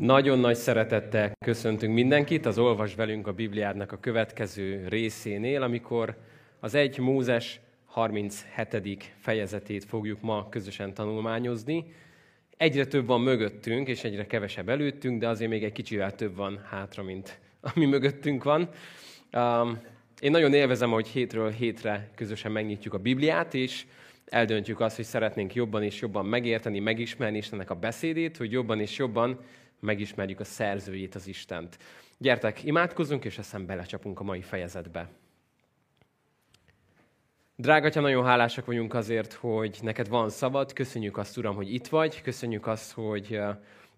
Nagyon nagy szeretettel köszöntünk mindenkit az Olvas velünk a Bibliádnak a következő részénél, amikor az egy Mózes 37. fejezetét fogjuk ma közösen tanulmányozni. Egyre több van mögöttünk, és egyre kevesebb előttünk, de azért még egy kicsivel több van hátra, mint ami mögöttünk van. Um, én nagyon élvezem, hogy hétről hétre közösen megnyitjuk a Bibliát, és eldöntjük azt, hogy szeretnénk jobban és jobban megérteni, megismerni Istennek a beszédét, hogy jobban és jobban megismerjük a szerzőjét, az Istent. Gyertek, imádkozzunk, és aztán belecsapunk a mai fejezetbe. Drága Atya, nagyon hálásak vagyunk azért, hogy neked van szabad. Köszönjük azt, Uram, hogy itt vagy. Köszönjük azt, hogy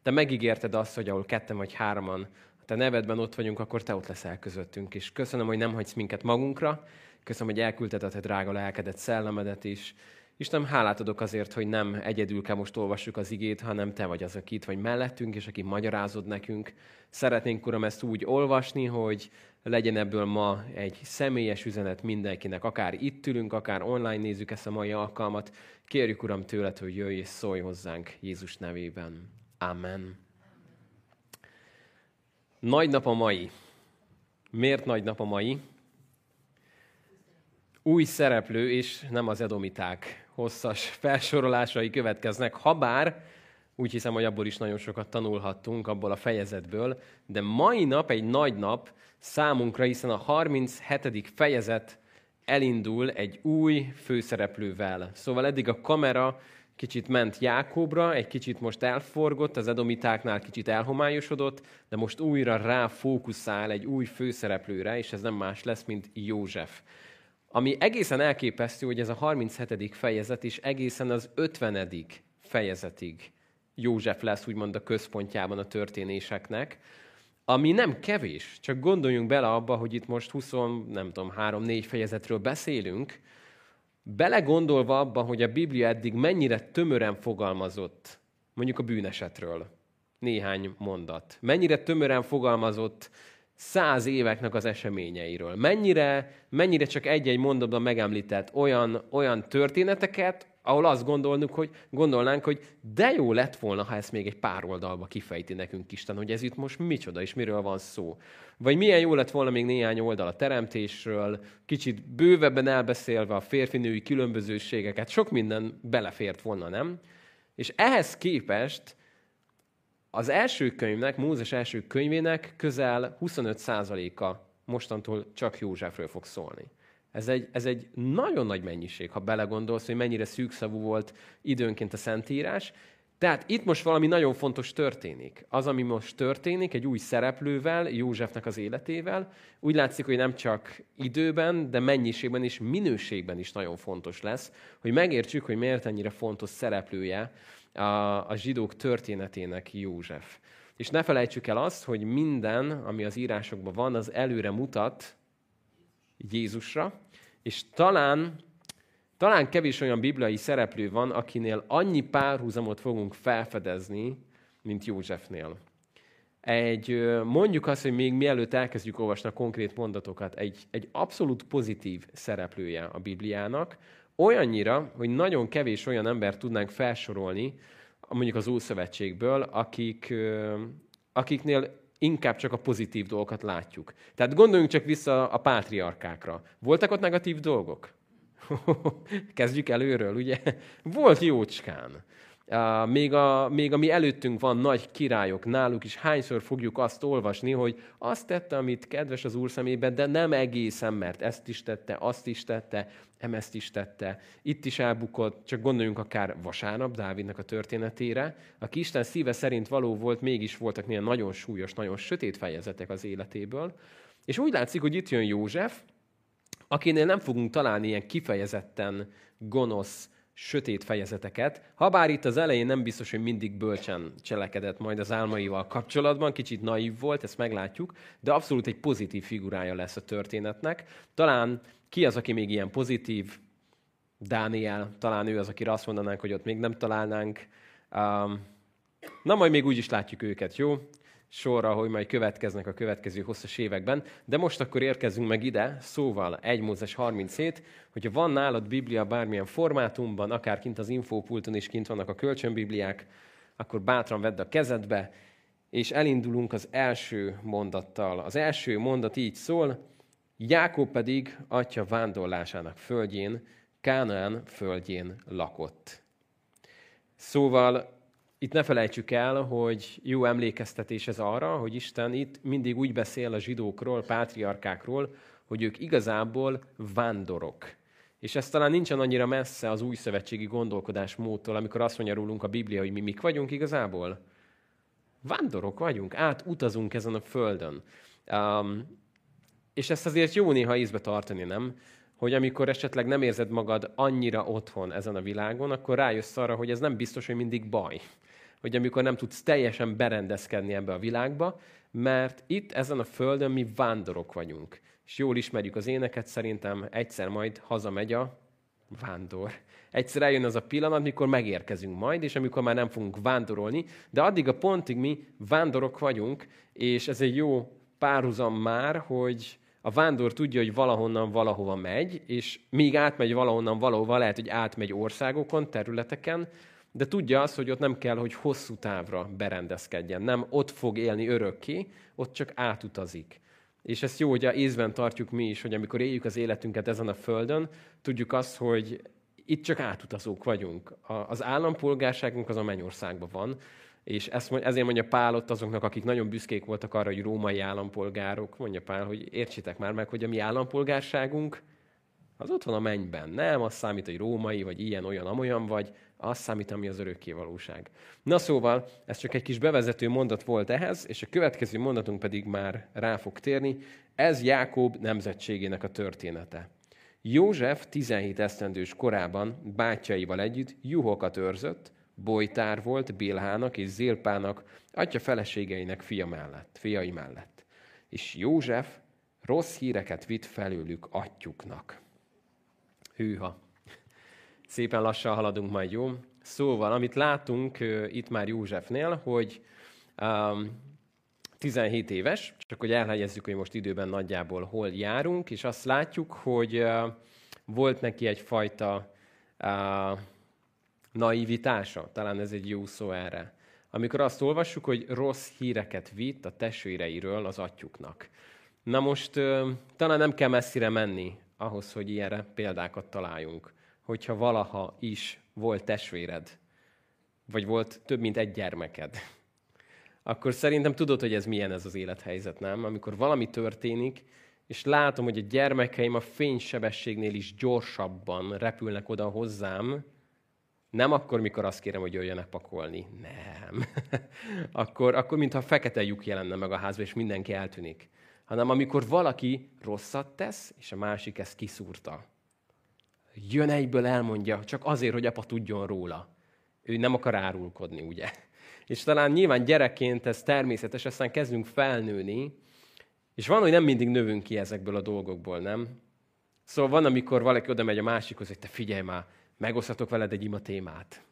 te megígérted azt, hogy ahol ketten vagy hároman a te nevedben ott vagyunk, akkor te ott leszel közöttünk. És köszönöm, hogy nem hagysz minket magunkra. Köszönöm, hogy elküldted a te drága lelkedet, szellemedet is. Istenem, hálát adok azért, hogy nem egyedül kell most olvassuk az igét, hanem Te vagy az, aki itt vagy mellettünk, és aki magyarázod nekünk. Szeretnénk, Uram, ezt úgy olvasni, hogy legyen ebből ma egy személyes üzenet mindenkinek, akár itt ülünk, akár online nézzük ezt a mai alkalmat. Kérjük, Uram, tőled, hogy jöjj és szólj hozzánk Jézus nevében. Amen. Nagy nap a mai. Miért nagy nap a mai? új szereplő, és nem az edomiták hosszas felsorolásai következnek, habár úgy hiszem, hogy abból is nagyon sokat tanulhattunk, abból a fejezetből, de mai nap egy nagy nap számunkra, hiszen a 37. fejezet elindul egy új főszereplővel. Szóval eddig a kamera kicsit ment Jákobra, egy kicsit most elforgott, az edomitáknál kicsit elhomályosodott, de most újra ráfókuszál egy új főszereplőre, és ez nem más lesz, mint József. Ami egészen elképesztő, hogy ez a 37. fejezet is egészen az 50. fejezetig József lesz úgymond a központjában a történéseknek, ami nem kevés, csak gondoljunk bele abba, hogy itt most 20, nem tudom, 3-4 fejezetről beszélünk, belegondolva abba, hogy a Biblia eddig mennyire tömören fogalmazott, mondjuk a bűnesetről, néhány mondat, mennyire tömören fogalmazott száz éveknek az eseményeiről. Mennyire, mennyire csak egy-egy mondatban megemlített olyan, olyan történeteket, ahol azt gondolnunk, hogy, gondolnánk, hogy de jó lett volna, ha ezt még egy pár oldalba kifejti nekünk Isten, hogy ez itt most micsoda és miről van szó. Vagy milyen jó lett volna még néhány oldal a teremtésről, kicsit bővebben elbeszélve a férfinői különbözőségeket, sok minden belefért volna, nem? És ehhez képest az első könyvnek, Mózes első könyvének közel 25%-a mostantól csak Józsefről fog szólni. Ez egy, ez egy nagyon nagy mennyiség, ha belegondolsz, hogy mennyire szűkszavú volt időnként a Szentírás. Tehát itt most valami nagyon fontos történik. Az, ami most történik, egy új szereplővel, Józsefnek az életével, úgy látszik, hogy nem csak időben, de mennyiségben és minőségben is nagyon fontos lesz, hogy megértsük, hogy miért ennyire fontos szereplője a, a zsidók történetének József. És ne felejtsük el azt, hogy minden, ami az írásokban van, az előre mutat Jézusra, és talán, talán kevés olyan bibliai szereplő van, akinél annyi párhuzamot fogunk felfedezni, mint Józsefnél. Egy, mondjuk azt, hogy még mielőtt elkezdjük olvasni a konkrét mondatokat, egy, egy abszolút pozitív szereplője a Bibliának, Olyannyira, hogy nagyon kevés olyan ember tudnánk felsorolni, mondjuk az Ószövetségből, akik, akiknél inkább csak a pozitív dolgokat látjuk. Tehát gondoljunk csak vissza a pátriarkákra. Voltak ott negatív dolgok? Kezdjük előről, ugye? Volt jócskán. Még, a, még ami előttünk van nagy királyok, náluk is hányszor fogjuk azt olvasni, hogy azt tette, amit kedves az Úr szemében, de nem egészen, mert ezt is tette, azt is tette, ezt is tette. Itt is elbukott, csak gondoljunk akár vasárnap Dávidnak a történetére, aki Isten szíve szerint való volt, mégis voltak milyen nagyon súlyos, nagyon sötét fejezetek az életéből. És úgy látszik, hogy itt jön József, akinél nem fogunk találni ilyen kifejezetten gonosz, sötét fejezeteket, habár itt az elején nem biztos, hogy mindig bölcsen cselekedett majd az álmaival kapcsolatban, kicsit naív volt, ezt meglátjuk, de abszolút egy pozitív figurája lesz a történetnek. Talán ki az, aki még ilyen pozitív? Dániel, talán ő az, akire azt mondanánk, hogy ott még nem találnánk. Um, na, majd még úgy is látjuk őket, jó? Sorra, hogy majd következnek a következő hosszas években. De most akkor érkezünk meg ide, szóval 1 Mózes 37, hogyha van nálad Biblia bármilyen formátumban, akár kint az infópulton is kint vannak a kölcsönbibliák, akkor bátran vedd a kezedbe, és elindulunk az első mondattal. Az első mondat így szól, Jákob pedig atya vándorlásának földjén, Kánaán földjén lakott. Szóval itt ne felejtsük el, hogy jó emlékeztetés ez arra, hogy Isten itt mindig úgy beszél a zsidókról, pátriarkákról, hogy ők igazából vándorok. És ez talán nincsen annyira messze az új szövetségi gondolkodásmódtól, amikor azt mondja rólunk a Biblia, hogy mi mik vagyunk igazából. Vándorok vagyunk, átutazunk ezen a földön. Um, és ezt azért jó néha ízbe tartani, nem? Hogy amikor esetleg nem érzed magad annyira otthon ezen a világon, akkor rájössz arra, hogy ez nem biztos, hogy mindig baj. Hogy amikor nem tudsz teljesen berendezkedni ebbe a világba, mert itt ezen a földön mi vándorok vagyunk. És jól ismerjük az éneket, szerintem egyszer majd hazamegy a vándor. Egyszer eljön az a pillanat, mikor megérkezünk majd, és amikor már nem fogunk vándorolni, de addig a pontig mi vándorok vagyunk, és ez egy jó párhuzam már, hogy a vándor tudja, hogy valahonnan valahova megy, és míg átmegy valahonnan valahova, lehet, hogy átmegy országokon, területeken, de tudja azt, hogy ott nem kell, hogy hosszú távra berendezkedjen. Nem ott fog élni örökké, ott csak átutazik. És ezt jó, hogy a észben tartjuk mi is, hogy amikor éljük az életünket ezen a földön, tudjuk azt, hogy itt csak átutazók vagyunk. Az állampolgárságunk az a mennyországban van, és ezt, ezért mondja Pál ott azoknak, akik nagyon büszkék voltak arra, hogy római állampolgárok, mondja Pál, hogy értsétek már meg, hogy a mi állampolgárságunk az ott van a mennyben. Nem az számít, hogy római, vagy ilyen, olyan, amolyan vagy, az számít, ami az örökké valóság. Na szóval, ez csak egy kis bevezető mondat volt ehhez, és a következő mondatunk pedig már rá fog térni. Ez Jákob nemzetségének a története. József 17 esztendős korában bátyjaival együtt juhokat őrzött, bolytár volt Bilhának és Zilpának, atya feleségeinek fia mellett, fiai mellett. És József rossz híreket vitt felőlük atyuknak. Hűha. Szépen lassan haladunk majd, jó? Szóval, amit látunk uh, itt már Józsefnél, hogy um, 17 éves, csak hogy elhelyezzük, hogy most időben nagyjából hol járunk, és azt látjuk, hogy uh, volt neki egyfajta uh, naivitása, talán ez egy jó szó erre. Amikor azt olvassuk, hogy rossz híreket vitt a testvéreiről az atyuknak. Na most talán nem kell messzire menni ahhoz, hogy ilyenre példákat találjunk. Hogyha valaha is volt testvéred, vagy volt több mint egy gyermeked, akkor szerintem tudod, hogy ez milyen ez az élethelyzet, nem? Amikor valami történik, és látom, hogy a gyermekeim a fénysebességnél is gyorsabban repülnek oda hozzám, nem akkor, mikor azt kérem, hogy jöjjenek pakolni. Nem. akkor, akkor mintha fekete lyuk jelenne meg a házba, és mindenki eltűnik. Hanem amikor valaki rosszat tesz, és a másik ezt kiszúrta. Jön egyből elmondja, csak azért, hogy apa tudjon róla. Ő nem akar árulkodni, ugye? És talán nyilván gyerekként ez természetes, aztán kezdünk felnőni, és van, hogy nem mindig növünk ki ezekből a dolgokból, nem? Szóval van, amikor valaki oda megy a másikhoz, hogy te figyelj már, megosztatok veled egy ima témát.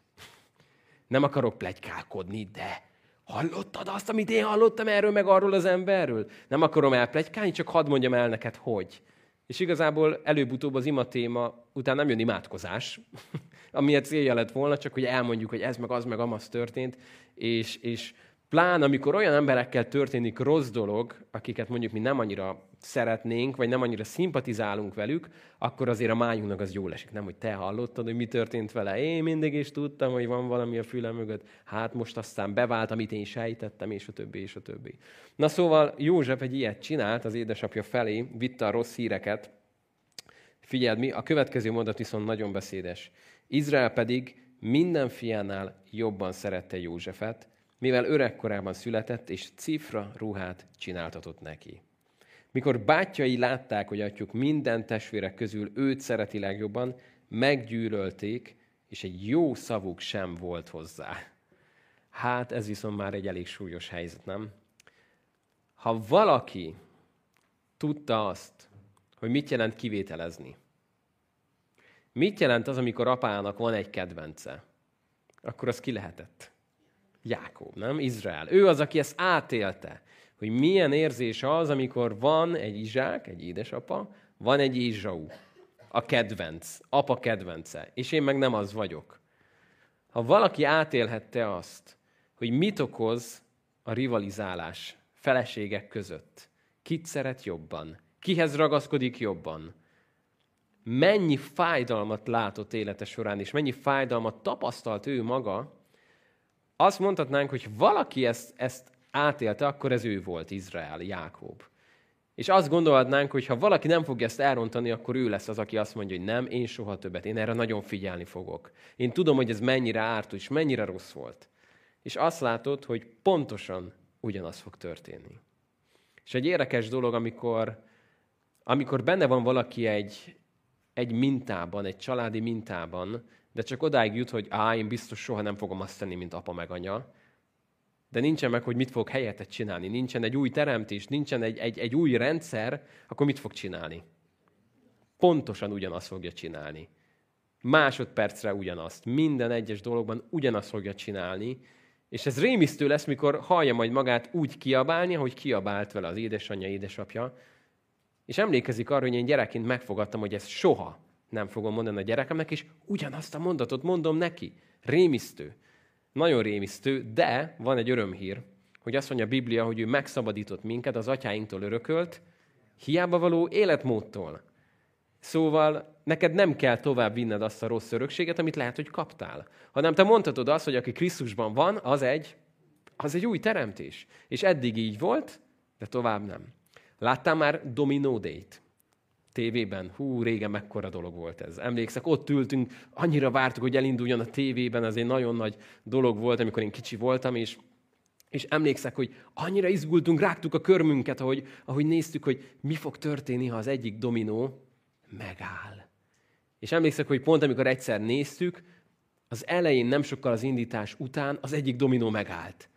Nem akarok plegykálkodni, de hallottad azt, amit én hallottam erről meg arról az emberről? Nem akarom elplegykálni, csak hadd mondjam el neked, hogy. És igazából előbb-utóbb az ima téma után nem jön imádkozás, ami a célja lett volna, csak hogy elmondjuk, hogy ez meg az meg amaz történt, és, és Plán, amikor olyan emberekkel történik rossz dolog, akiket mondjuk mi nem annyira szeretnénk, vagy nem annyira szimpatizálunk velük, akkor azért a májunknak az jól esik. Nem, hogy te hallottad, hogy mi történt vele. Én mindig is tudtam, hogy van valami a fülem mögött. Hát most aztán bevált, amit én sejtettem, és a többi, és a többi. Na szóval József egy ilyet csinált az édesapja felé, vitte a rossz híreket. Figyeld, mi, a következő mondat viszont nagyon beszédes. Izrael pedig minden fiánál jobban szerette Józsefet, mivel öregkorában született, és cifra ruhát csináltatott neki. Mikor bátyjai látták, hogy atyuk minden testvérek közül őt szereti legjobban, meggyűlölték, és egy jó szavuk sem volt hozzá. Hát ez viszont már egy elég súlyos helyzet, nem? Ha valaki tudta azt, hogy mit jelent kivételezni, mit jelent az, amikor apának van egy kedvence, akkor az ki lehetett. Jákob, nem? Izrael. Ő az, aki ezt átélte, hogy milyen érzés az, amikor van egy Izsák, egy édesapa, van egy Ézsau, a kedvenc, apa kedvence, és én meg nem az vagyok. Ha valaki átélhette azt, hogy mit okoz a rivalizálás feleségek között? Kit szeret jobban? Kihez ragaszkodik jobban? Mennyi fájdalmat látott élete során, és mennyi fájdalmat tapasztalt ő maga, azt mondhatnánk, hogy valaki ezt, ezt átélte, akkor ez ő volt, Izrael, Jákob. És azt gondolhatnánk, hogy ha valaki nem fogja ezt elrontani, akkor ő lesz az, aki azt mondja, hogy nem, én soha többet, én erre nagyon figyelni fogok. Én tudom, hogy ez mennyire árt, és mennyire rossz volt. És azt látod, hogy pontosan ugyanaz fog történni. És egy érdekes dolog, amikor, amikor benne van valaki egy, egy mintában, egy családi mintában, de csak odáig jut, hogy á, én biztos soha nem fogom azt tenni, mint apa meg anya, de nincsen meg, hogy mit fog helyettet csinálni, nincsen egy új teremtés, nincsen egy, egy, egy új rendszer, akkor mit fog csinálni? Pontosan ugyanazt fogja csinálni. Másodpercre ugyanazt. Minden egyes dologban ugyanazt fogja csinálni, és ez rémisztő lesz, mikor hallja majd magát úgy kiabálni, ahogy kiabált vele az édesanyja, édesapja, és emlékezik arra, hogy én gyerekként megfogadtam, hogy ezt soha nem fogom mondani a gyerekemnek, és ugyanazt a mondatot mondom neki. Rémisztő. Nagyon rémisztő, de van egy örömhír, hogy azt mondja a Biblia, hogy ő megszabadított minket az atyáinktól örökölt, hiába való életmódtól. Szóval neked nem kell tovább vinned azt a rossz örökséget, amit lehet, hogy kaptál. Hanem te mondhatod azt, hogy aki Krisztusban van, az egy, az egy új teremtés. És eddig így volt, de tovább nem. Láttál már Domino Day-t? Tévében. Hú, régen mekkora dolog volt ez. Emlékszek, ott ültünk, annyira vártuk, hogy elinduljon a tévében, ez egy nagyon nagy dolog volt, amikor én kicsi voltam, és, és emlékszek, hogy annyira izgultunk, rágtuk a körmünket, ahogy, ahogy néztük, hogy mi fog történni, ha az egyik dominó megáll. És emlékszek, hogy pont amikor egyszer néztük, az elején, nem sokkal az indítás után az egyik dominó megállt.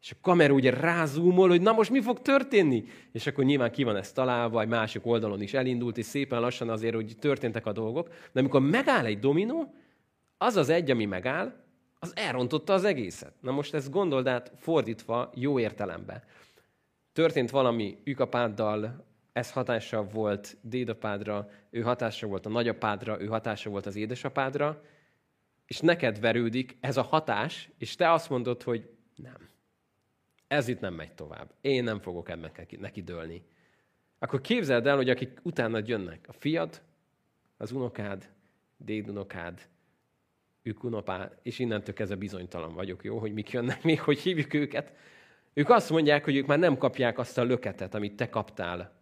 És a kamera ugye rázúmol, hogy na most mi fog történni? És akkor nyilván ki van ez találva, vagy másik oldalon is elindult, és szépen lassan azért, hogy történtek a dolgok. De amikor megáll egy dominó, az az egy, ami megáll, az elrontotta az egészet. Na most ezt gondold át fordítva jó értelembe. Történt valami ükapáddal, ez hatása volt dédapádra, ő hatása volt a nagyapádra, ő hatása volt az édesapádra, és neked verődik ez a hatás, és te azt mondod, hogy nem ez itt nem megy tovább. Én nem fogok ennek neki dőlni. Akkor képzeld el, hogy akik utána jönnek, a fiad, az unokád, dédunokád, ők unopá, és innentől kezdve bizonytalan vagyok, jó, hogy mik jönnek még, hogy hívjuk őket. Ők azt mondják, hogy ők már nem kapják azt a löketet, amit te kaptál,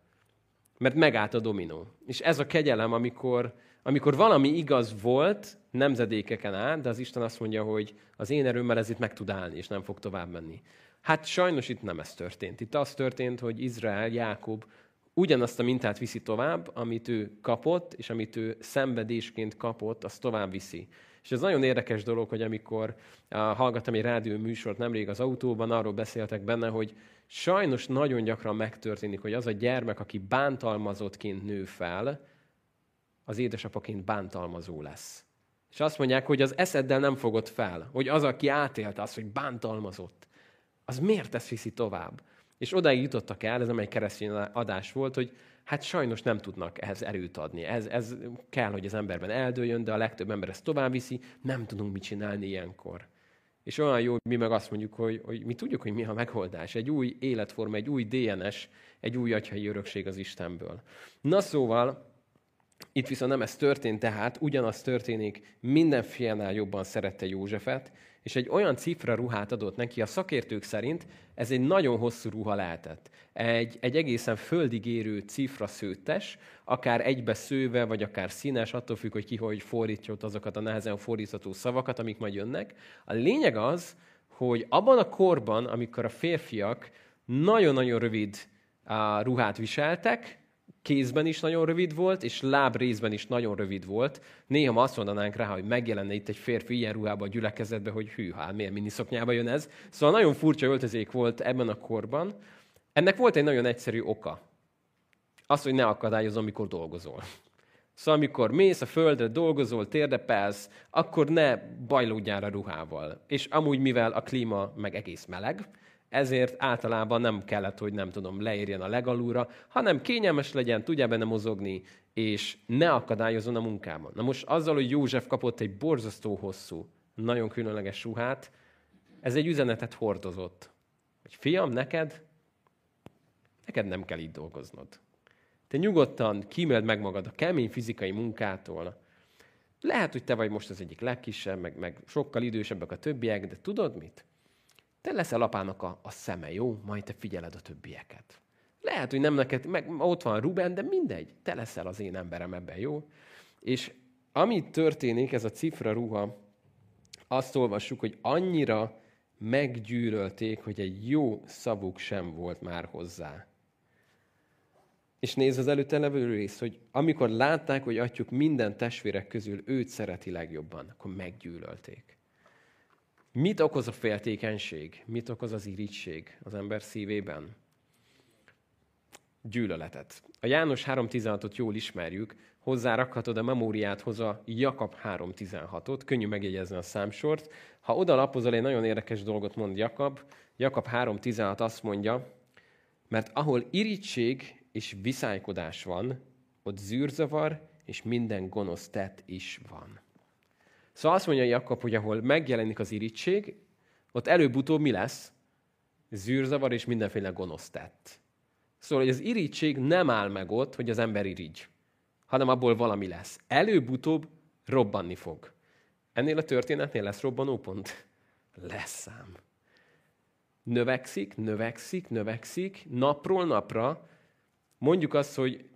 mert megállt a dominó. És ez a kegyelem, amikor, amikor valami igaz volt nemzedékeken át, de az Isten azt mondja, hogy az én erőmmel ez itt meg tud állni, és nem fog tovább menni. Hát sajnos itt nem ez történt. Itt az történt, hogy Izrael, Jákob ugyanazt a mintát viszi tovább, amit ő kapott, és amit ő szenvedésként kapott, azt tovább viszi. És ez nagyon érdekes dolog, hogy amikor hallgattam egy rádió műsort nemrég az autóban, arról beszéltek benne, hogy sajnos nagyon gyakran megtörténik, hogy az a gyermek, aki bántalmazottként nő fel, az édesapaként bántalmazó lesz. És azt mondják, hogy az eszeddel nem fogod fel, hogy az, aki átélte azt, hogy bántalmazott az miért ezt viszi tovább? És odáig jutottak el, ez nem egy keresztény adás volt, hogy hát sajnos nem tudnak ehhez erőt adni. Ez, ez kell, hogy az emberben eldőljön, de a legtöbb ember ezt tovább viszi, nem tudunk mit csinálni ilyenkor. És olyan jó, hogy mi meg azt mondjuk, hogy, hogy mi tudjuk, hogy mi a megoldás. Egy új életforma, egy új DNS, egy új atyai örökség az Istenből. Na szóval, itt viszont nem ez történt, tehát ugyanaz történik, minden fiánál jobban szerette Józsefet, és egy olyan cifra ruhát adott neki, a szakértők szerint ez egy nagyon hosszú ruha lehetett. Egy, egy egészen földig érő cifra szőttes, akár egybe szőve, vagy akár színes, attól függ, hogy ki hogy fordítja ott azokat a nehezen fordítható szavakat, amik majd jönnek. A lényeg az, hogy abban a korban, amikor a férfiak nagyon-nagyon rövid ruhát viseltek, kézben is nagyon rövid volt, és lábrészben is nagyon rövid volt. Néha ma azt mondanánk rá, hogy megjelenne itt egy férfi ilyen ruhában a gyülekezetben, hogy hű, hát miért miniszoknyába jön ez. Szóval nagyon furcsa öltözék volt ebben a korban. Ennek volt egy nagyon egyszerű oka. Az, hogy ne akadályozom, amikor dolgozol. Szóval amikor mész a földre, dolgozol, térdepelsz, akkor ne bajlódjál a ruhával. És amúgy, mivel a klíma meg egész meleg, ezért általában nem kellett, hogy nem tudom, leérjen a legalúra, hanem kényelmes legyen, tudja benne mozogni, és ne akadályozon a munkában. Na most azzal, hogy József kapott egy borzasztó hosszú, nagyon különleges ruhát, ez egy üzenetet hordozott. hogy fiam, neked, neked nem kell így dolgoznod. Te nyugodtan kíméld meg magad a kemény fizikai munkától. Lehet, hogy te vagy most az egyik legkisebb, meg, meg sokkal idősebbek a többiek, de tudod mit? Te leszel apának a, a szeme, jó? Majd te figyeled a többieket. Lehet, hogy nem neked, meg ott van Ruben, de mindegy, te leszel az én emberem ebben, jó? És amit történik, ez a cifra ruha, azt olvassuk, hogy annyira meggyűrölték, hogy egy jó szavuk sem volt már hozzá. És nézd az előtte levő rész, hogy amikor látták, hogy atyuk minden testvérek közül őt szereti legjobban, akkor meggyűlölték. Mit okoz a féltékenység? Mit okoz az irigység az ember szívében? Gyűlöletet. A János 3.16-ot jól ismerjük, hozzárakhatod a memóriádhoz a Jakab 3.16-ot, könnyű megjegyezni a számsort. Ha oda lapozol, egy nagyon érdekes dolgot mond Jakab. Jakab 3.16 azt mondja, mert ahol irítség és viszálykodás van, ott zűrzavar és minden gonosz tett is van. Szóval azt mondja Jakab, hogy ahol megjelenik az irítség, ott előbb-utóbb mi lesz? Zűrzavar és mindenféle gonosz tett. Szóval, hogy az irítség nem áll meg ott, hogy az ember irigy, hanem abból valami lesz. Előbb-utóbb robbanni fog. Ennél a történetnél lesz robbanópont? Lesz szám. Növekszik, növekszik, növekszik, napról napra. Mondjuk azt, hogy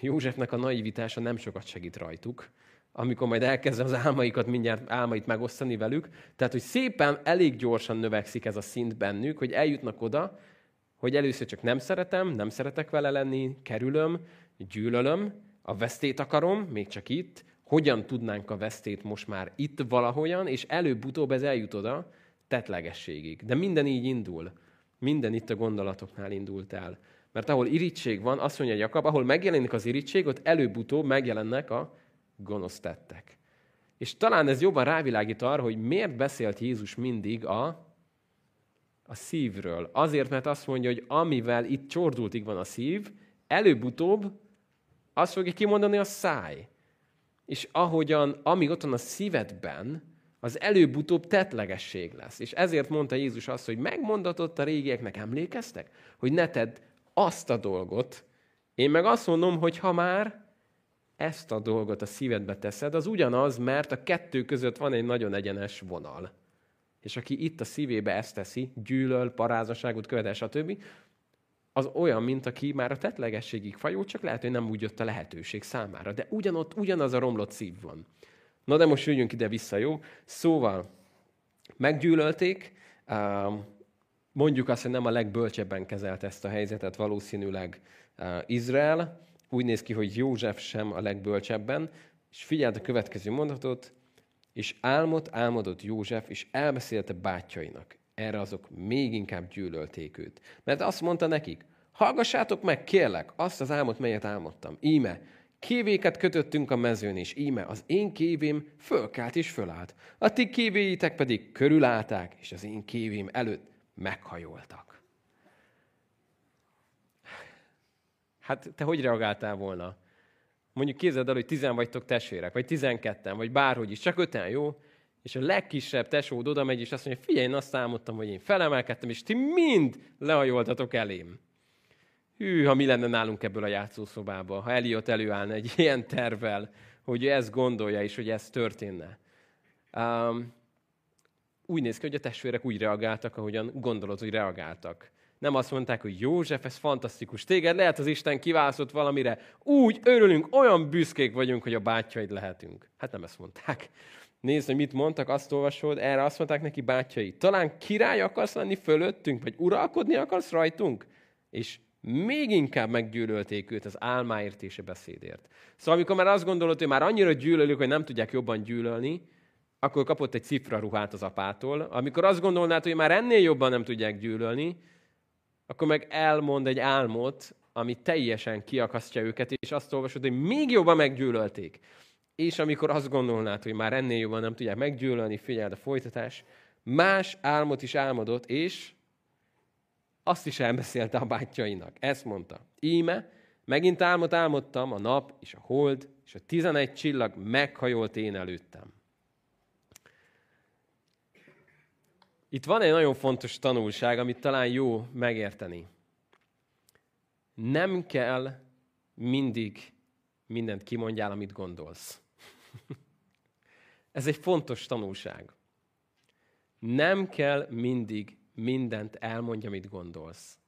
Józsefnek a naivitása nem sokat segít rajtuk, amikor majd elkezd az álmaikat mindjárt álmait megosztani velük. Tehát, hogy szépen, elég gyorsan növekszik ez a szint bennük, hogy eljutnak oda, hogy először csak nem szeretem, nem szeretek vele lenni, kerülöm, gyűlölöm, a vesztét akarom, még csak itt, hogyan tudnánk a vesztét most már itt valahogyan, és előbb-utóbb ez eljut oda tetlegességig. De minden így indul. Minden itt a gondolatoknál indult el. Mert ahol irítség van, azt mondja Jakab, ahol megjelenik az irítség, ott előbb-utóbb megjelennek a gonosz tettek. És talán ez jobban rávilágít arra, hogy miért beszélt Jézus mindig a, a szívről. Azért, mert azt mondja, hogy amivel itt csordultig van a szív, előbb-utóbb azt fogja kimondani a száj. És ahogyan, amíg ott van a szívedben, az előbb-utóbb tetlegesség lesz. És ezért mondta Jézus azt, hogy megmondatott a régieknek, emlékeztek? Hogy ne tedd azt a dolgot. Én meg azt mondom, hogy ha már ezt a dolgot a szívedbe teszed, az ugyanaz, mert a kettő között van egy nagyon egyenes vonal. És aki itt a szívébe ezt teszi, gyűlöl, parázaságot követel, stb., az olyan, mint aki már a tetlegességig fajul, csak lehet, hogy nem úgy jött a lehetőség számára. De ugyanott, ugyanaz a romlott szív van. Na de most jöjjünk ide vissza, jó? Szóval meggyűlölték, mondjuk azt, hogy nem a legbölcsebben kezelt ezt a helyzetet valószínűleg Izrael, úgy néz ki, hogy József sem a legbölcsebben, és figyeld a következő mondatot, és álmot álmodott József, és elbeszélte bátyjainak. Erre azok még inkább gyűlölték őt. Mert azt mondta nekik, hallgassátok meg, kérlek, azt az álmot, melyet álmodtam. Íme, kévéket kötöttünk a mezőn, és íme, az én kévém fölkelt és fölállt. A ti kévéitek pedig körülállták, és az én kévém előtt meghajoltak. Hát te hogy reagáltál volna? Mondjuk képzeld el, hogy tizen vagytok testvérek, vagy tizenketten, vagy bárhogy is, csak öten, jó? És a legkisebb tesód oda megy, és azt mondja, figyelj, én azt számoltam, hogy én felemelkedtem, és ti mind lehajoltatok elém. Hű, ha mi lenne nálunk ebből a játszószobában, ha Eliott előállna egy ilyen tervvel, hogy ezt gondolja, és hogy ez történne. Um, úgy néz ki, hogy a testvérek úgy reagáltak, ahogyan gondolod, hogy reagáltak. Nem azt mondták, hogy József, ez fantasztikus. Téged lehet az Isten kiválasztott valamire. Úgy örülünk, olyan büszkék vagyunk, hogy a bátyjaid lehetünk. Hát nem ezt mondták. Nézd, hogy mit mondtak, azt olvasod, erre azt mondták neki bátyjai. Talán király akarsz lenni fölöttünk, vagy uralkodni akarsz rajtunk? És még inkább meggyűlölték őt az álmáért és a beszédért. Szóval amikor már azt gondolod, hogy már annyira gyűlölik, hogy nem tudják jobban gyűlölni, akkor kapott egy cifra ruhát az apától. Amikor azt gondolnád, hogy már ennél jobban nem tudják gyűlölni, akkor meg elmond egy álmot, ami teljesen kiakasztja őket, és azt olvasod, hogy még jobban meggyűlölték. És amikor azt gondolnád, hogy már ennél jobban nem tudják meggyűlölni, figyeld a folytatás, más álmot is álmodott, és azt is elbeszélte a bátyjainak. Ezt mondta. Íme, megint álmot álmodtam, a nap és a hold és a tizenegy csillag meghajolt én előttem. Itt van egy nagyon fontos tanulság, amit talán jó megérteni. Nem kell mindig mindent kimondjál, amit gondolsz. Ez egy fontos tanulság. Nem kell mindig mindent elmondja, amit gondolsz.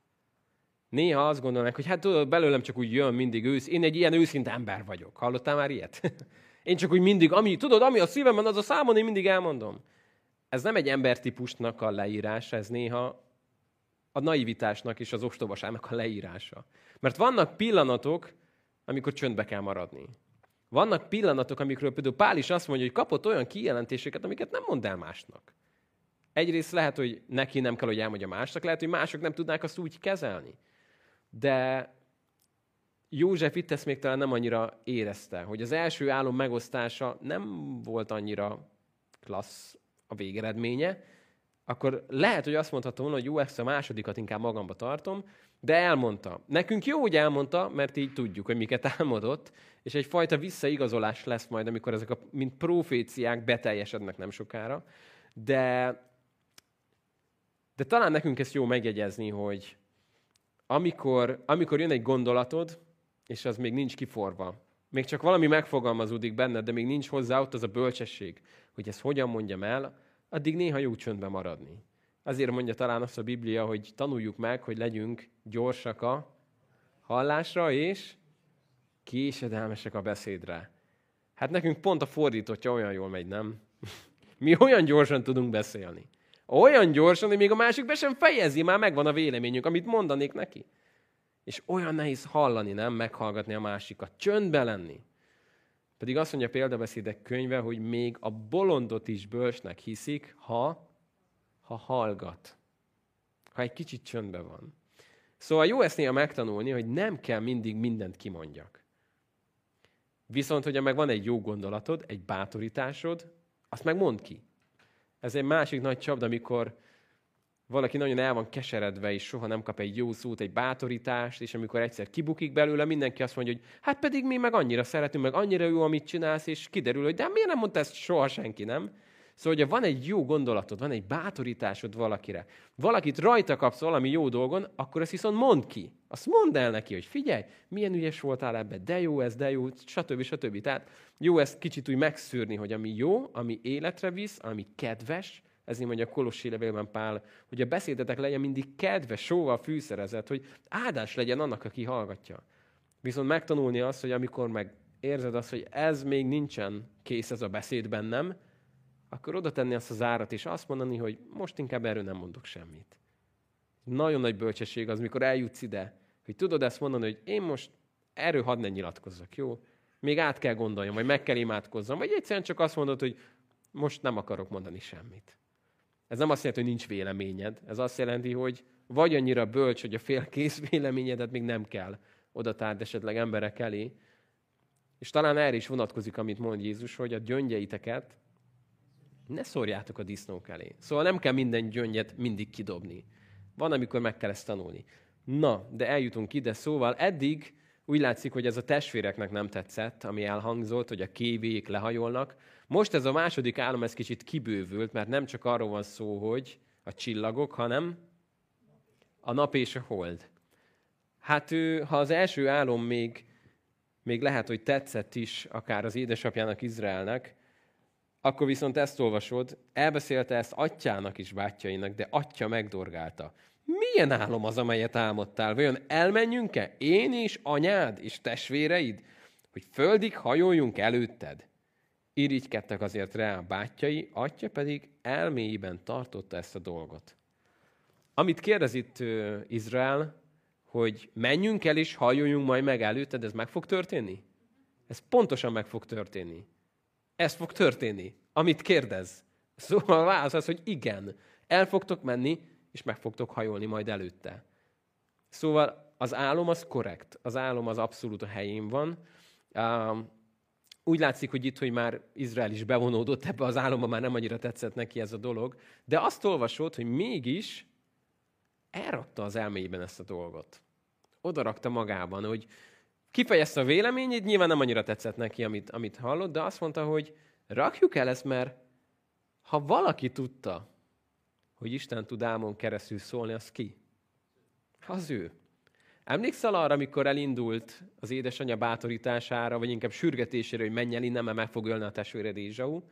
Néha azt gondolnak, hogy hát tudod, belőlem csak úgy jön mindig ősz. Én egy ilyen őszinte ember vagyok. Hallottál már ilyet? Én csak úgy mindig, ami, tudod, ami a szívemben, az a számon, én mindig elmondom. Ez nem egy embertípusnak a leírása, ez néha a naivitásnak és az ostobaságnak a leírása. Mert vannak pillanatok, amikor csöndbe kell maradni. Vannak pillanatok, amikről például Pál is azt mondja, hogy kapott olyan kijelentéseket, amiket nem mond el másnak. Egyrészt lehet, hogy neki nem kell, hogy elmondja másnak, lehet, hogy mások nem tudnák azt úgy kezelni. De József itt ezt még talán nem annyira érezte, hogy az első álom megosztása nem volt annyira klassz a végeredménye, akkor lehet, hogy azt mondhatom volna, hogy jó, ezt a másodikat inkább magamba tartom, de elmondta. Nekünk jó, hogy elmondta, mert így tudjuk, hogy miket álmodott, és egyfajta visszaigazolás lesz majd, amikor ezek a mint proféciák beteljesednek nem sokára. De, de talán nekünk ezt jó megjegyezni, hogy amikor, amikor jön egy gondolatod, és az még nincs kiforva, még csak valami megfogalmazódik benned, de még nincs hozzá ott az a bölcsesség, hogy ezt hogyan mondjam el, addig néha jó csöndbe maradni. Azért mondja talán azt a Biblia, hogy tanuljuk meg, hogy legyünk gyorsak a hallásra, és késedelmesek a beszédre. Hát nekünk pont a fordítottja olyan jól megy, nem? Mi olyan gyorsan tudunk beszélni. Olyan gyorsan, hogy még a másik be sem fejezi, már megvan a véleményünk, amit mondanék neki. És olyan nehéz hallani, nem? Meghallgatni a másikat. Csöndbe lenni. Pedig azt mondja a példabeszédek könyve, hogy még a bolondot is bölcsnek hiszik, ha, ha hallgat. Ha egy kicsit csöndben van. Szóval jó ezt néha megtanulni, hogy nem kell mindig mindent kimondjak. Viszont, hogyha meg van egy jó gondolatod, egy bátorításod, azt meg mondd ki. Ez egy másik nagy csapda, amikor valaki nagyon el van keseredve, és soha nem kap egy jó szót, egy bátorítást, és amikor egyszer kibukik belőle, mindenki azt mondja, hogy hát pedig mi meg annyira szeretünk, meg annyira jó, amit csinálsz, és kiderül, hogy de miért nem mondta ezt soha senki, nem? Szóval, hogyha van egy jó gondolatod, van egy bátorításod valakire, valakit rajta kapsz valami jó dolgon, akkor ezt viszont mondd ki. Azt mondd el neki, hogy figyelj, milyen ügyes voltál ebbe, de jó ez, de jó, stb. stb. Tehát jó ezt kicsit úgy megszűrni, hogy ami jó, ami életre visz, ami kedves, ezért mondja a Kolossi levélben Pál, hogy a beszédetek legyen mindig kedves, sóval fűszerezett, hogy áldás legyen annak, aki hallgatja. Viszont megtanulni azt, hogy amikor meg érzed azt, hogy ez még nincsen kész ez a beszéd bennem, akkor oda tenni azt az árat, és azt mondani, hogy most inkább erről nem mondok semmit. Nagyon nagy bölcsesség az, mikor eljutsz ide, hogy tudod ezt mondani, hogy én most erről hadd ne nyilatkozzak, jó? Még át kell gondoljam, vagy meg kell imádkozzam, vagy egyszerűen csak azt mondod, hogy most nem akarok mondani semmit. Ez nem azt jelenti, hogy nincs véleményed. Ez azt jelenti, hogy vagy annyira bölcs, hogy a félkész véleményedet még nem kell oda tárd esetleg emberek elé. És talán erre is vonatkozik, amit mond Jézus, hogy a gyöngyeiteket ne szórjátok a disznók elé. Szóval nem kell minden gyöngyet mindig kidobni. Van, amikor meg kell ezt tanulni. Na, de eljutunk ide, szóval eddig úgy látszik, hogy ez a testvéreknek nem tetszett, ami elhangzott, hogy a kévék lehajolnak. Most ez a második álom, ez kicsit kibővült, mert nem csak arról van szó, hogy a csillagok, hanem a nap és a hold. Hát ő, ha az első álom még, még lehet, hogy tetszett is akár az édesapjának, Izraelnek, akkor viszont ezt olvasod, elbeszélte ezt atyának is bátyjainak, de atya megdorgálta. Milyen álom az, amelyet álmodtál? Vajon elmenjünk-e, én és anyád és testvéreid, hogy földig hajoljunk előtted? Irigykedtek azért rá a bátyjai, atya pedig elméjében tartotta ezt a dolgot. Amit kérdez itt Izrael, hogy menjünk el és hajoljunk majd meg előtted, ez meg fog történni? Ez pontosan meg fog történni. Ez fog történni, amit kérdez. Szóval a válasz az, hogy igen, el fogtok menni, és meg fogtok hajolni majd előtte. Szóval az álom az korrekt, az álom az abszolút a helyén van. Úgy látszik, hogy itt, hogy már Izrael is bevonódott ebbe az álomba, már nem annyira tetszett neki ez a dolog, de azt olvasott, hogy mégis elrakta az elméjében ezt a dolgot. Oda rakta magában, hogy kifejezte a véleményét, nyilván nem annyira tetszett neki, amit, amit hallott, de azt mondta, hogy rakjuk el ezt, mert ha valaki tudta, hogy Isten tud álmon keresztül szólni, az ki? Az ő. Emlékszel arra, amikor elindult az édesanyja bátorítására, vagy inkább sürgetésére, hogy menj el innen, mert meg fog ölni a testvéred Ézsau,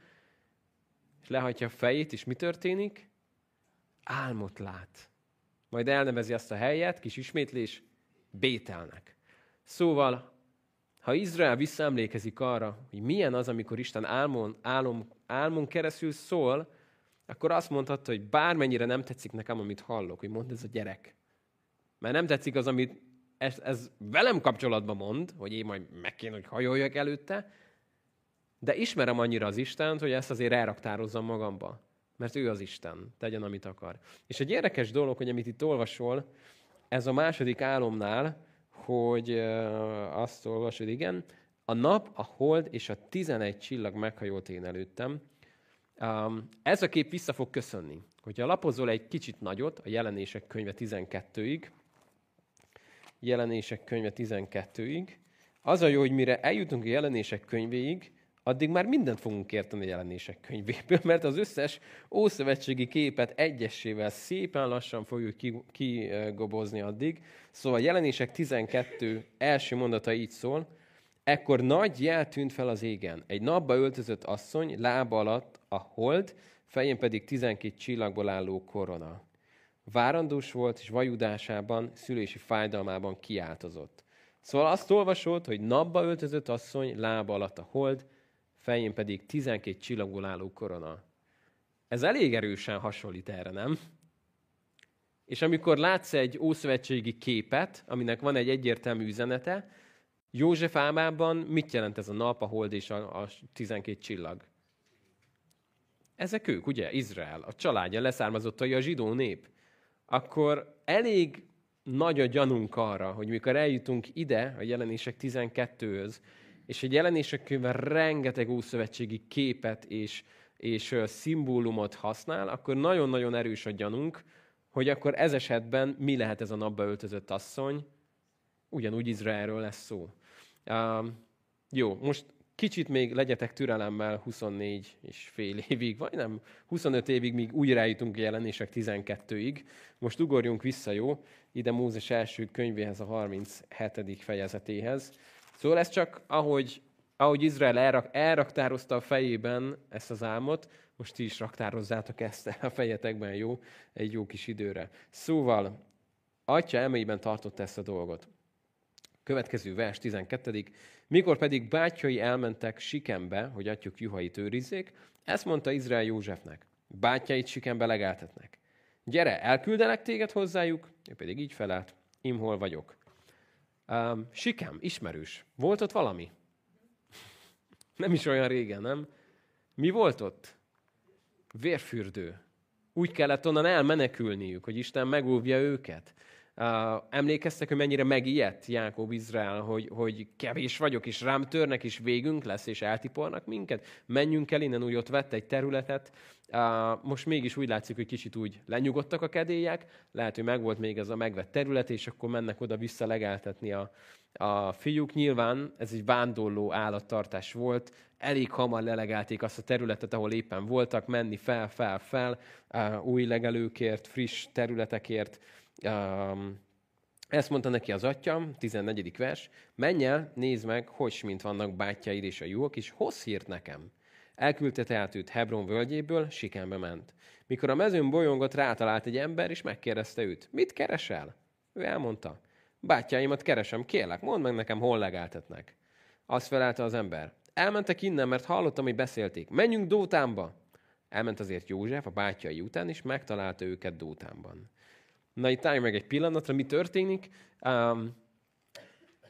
és lehajtja a fejét, és mi történik? Álmot lát. Majd elnevezi azt a helyet, kis ismétlés, Bételnek. Szóval, ha Izrael visszaemlékezik arra, hogy milyen az, amikor Isten álmon, álom, álmon keresztül szól, akkor azt mondhatta, hogy bármennyire nem tetszik nekem, amit hallok, hogy mond ez a gyerek. Mert nem tetszik az, amit ez, ez velem kapcsolatban mond, hogy én majd meg kéne, hogy hajoljak előtte, de ismerem annyira az Istent, hogy ezt azért elraktározzam magamba. Mert ő az Isten, tegyen, amit akar. És egy érdekes dolog, hogy amit itt olvasol, ez a második álomnál, hogy uh, azt olvasod, igen, a nap, a hold és a tizenegy csillag meghajolt én előttem. Um, ez a kép vissza fog köszönni. Hogyha lapozol egy kicsit nagyot, a jelenések könyve 12-ig, jelenések könyve 12-ig, az a jó, hogy mire eljutunk a jelenések könyvéig, addig már mindent fogunk érteni a jelenések könyvéből, mert az összes ószövetségi képet egyesével szépen lassan fogjuk kigobozni addig. Szóval a jelenések 12 első mondata így szól, Ekkor nagy jel tűnt fel az égen. Egy napba öltözött asszony, lába alatt a hold, fején pedig tizenkét csillagból álló korona. Várandós volt, és vajudásában, szülési fájdalmában kiáltozott. Szóval azt olvasott, hogy napba öltözött asszony, lába alatt a hold, fején pedig 12 csillagból álló korona. Ez elég erősen hasonlít erre, nem? És amikor látsz egy ószövetségi képet, aminek van egy egyértelmű üzenete, József álmában mit jelent ez a nap, a hold és a, a 12 csillag? Ezek ők, ugye? Izrael, a családja, leszármazottai a zsidó nép. Akkor elég nagy a gyanunk arra, hogy mikor eljutunk ide, a jelenések 12-höz, és egy jelenések könyve rengeteg ószövetségi képet és, és szimbólumot használ, akkor nagyon-nagyon erős a gyanunk, hogy akkor ez esetben mi lehet ez a napba öltözött asszony, ugyanúgy Izraelről lesz szó. Uh, jó, most kicsit még legyetek türelemmel 24 és fél évig, vagy nem, 25 évig, míg úgy rájutunk a jelenések 12-ig. Most ugorjunk vissza, jó? Ide Mózes első könyvéhez, a 37. fejezetéhez. Szóval ez csak, ahogy, ahogy Izrael elrak, elraktározta a fejében ezt az álmot, most ti is raktározzátok ezt a fejetekben, jó? Egy jó kis időre. Szóval, atya elmeiben tartotta ezt a dolgot. Következő vers, 12. Mikor pedig bátyai elmentek Sikembe, hogy atyuk juhait őrizzék, ezt mondta Izrael Józsefnek. Bátyait Sikembe legeltetnek. Gyere, elküldenek téged hozzájuk? Ő pedig így felelt, imhol vagyok. Um, Sikem, ismerős. Volt ott valami? nem is olyan régen, nem? Mi volt ott? Vérfürdő. Úgy kellett onnan elmenekülniük, hogy Isten megóvja őket. Emlékeztek, hogy mennyire megijedt Jákob Izrael, hogy, hogy kevés vagyok, és rám törnek, és végünk lesz, és eltipornak minket? Menjünk el innen, úgy ott vett egy területet. Most mégis úgy látszik, hogy kicsit úgy lenyugodtak a kedélyek, lehet, hogy megvolt még ez a megvett terület, és akkor mennek oda-vissza legeltetni a, a fiúk. Nyilván ez egy vándorló állattartás volt, elég hamar lelegelték azt a területet, ahol éppen voltak, menni fel, fel, fel, új legelőkért, friss területekért, Um, ezt mondta neki az atya, 14. vers, menj el, nézd meg, hogy mint vannak bátyáid és a juhok, és hozz hírt nekem. Elküldte tehát őt Hebron völgyéből, Sikembe ment. Mikor a mezőn bolyongott, rátalált egy ember, és megkérdezte őt, mit keresel? Ő elmondta, bátyáimat keresem, kérlek, mondd meg nekem, hol legáltatnak. Azt felelte az ember, elmentek innen, mert hallottam, hogy beszélték. Menjünk Dótánba! Elment azért József a bátyai után, és megtalálta őket Dótánban. Na itt állj meg egy pillanatra, mi történik. Um,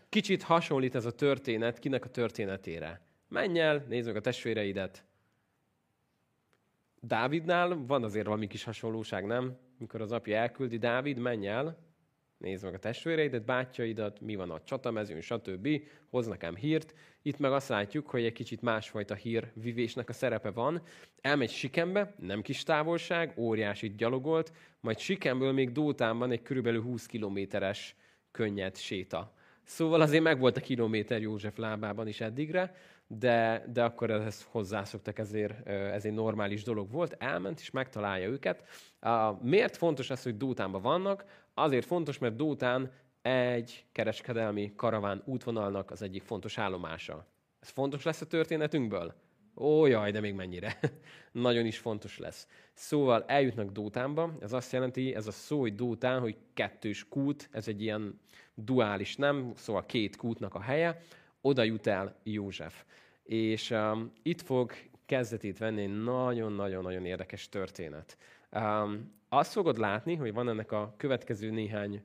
kicsit hasonlít ez a történet kinek a történetére. Menj el, nézd meg a testvéreidet. Dávidnál van azért valami kis hasonlóság, nem? Mikor az apja elküldi, Dávid, menj el, nézd meg a testvéreidet, bátyaidat, mi van a csatamezőn, stb. Hoz nekem hírt. Itt meg azt látjuk, hogy egy kicsit másfajta hírvivésnek a szerepe van. Elmegy Sikembe, nem kis távolság, óriási gyalogolt, majd Sikemből még Dótánban egy körülbelül 20 kilométeres könnyed séta. Szóval azért meg volt a kilométer József lábában is eddigre. de, de akkor ehhez hozzászoktak, ezért ez egy normális dolog volt. Elment és megtalálja őket. Miért fontos ez, hogy Dótánban vannak? Azért fontos, mert Dótán egy kereskedelmi karaván útvonalnak az egyik fontos állomása. Ez fontos lesz a történetünkből? Ó, jaj, de még mennyire. Nagyon is fontos lesz. Szóval eljutnak Dótánba, ez azt jelenti, ez a szó, hogy Dótán, hogy kettős kút, ez egy ilyen duális nem, szóval két kútnak a helye, oda jut el József. És um, itt fog kezdetét venni egy nagyon-nagyon-nagyon érdekes történet. Um, azt fogod látni, hogy van ennek a következő néhány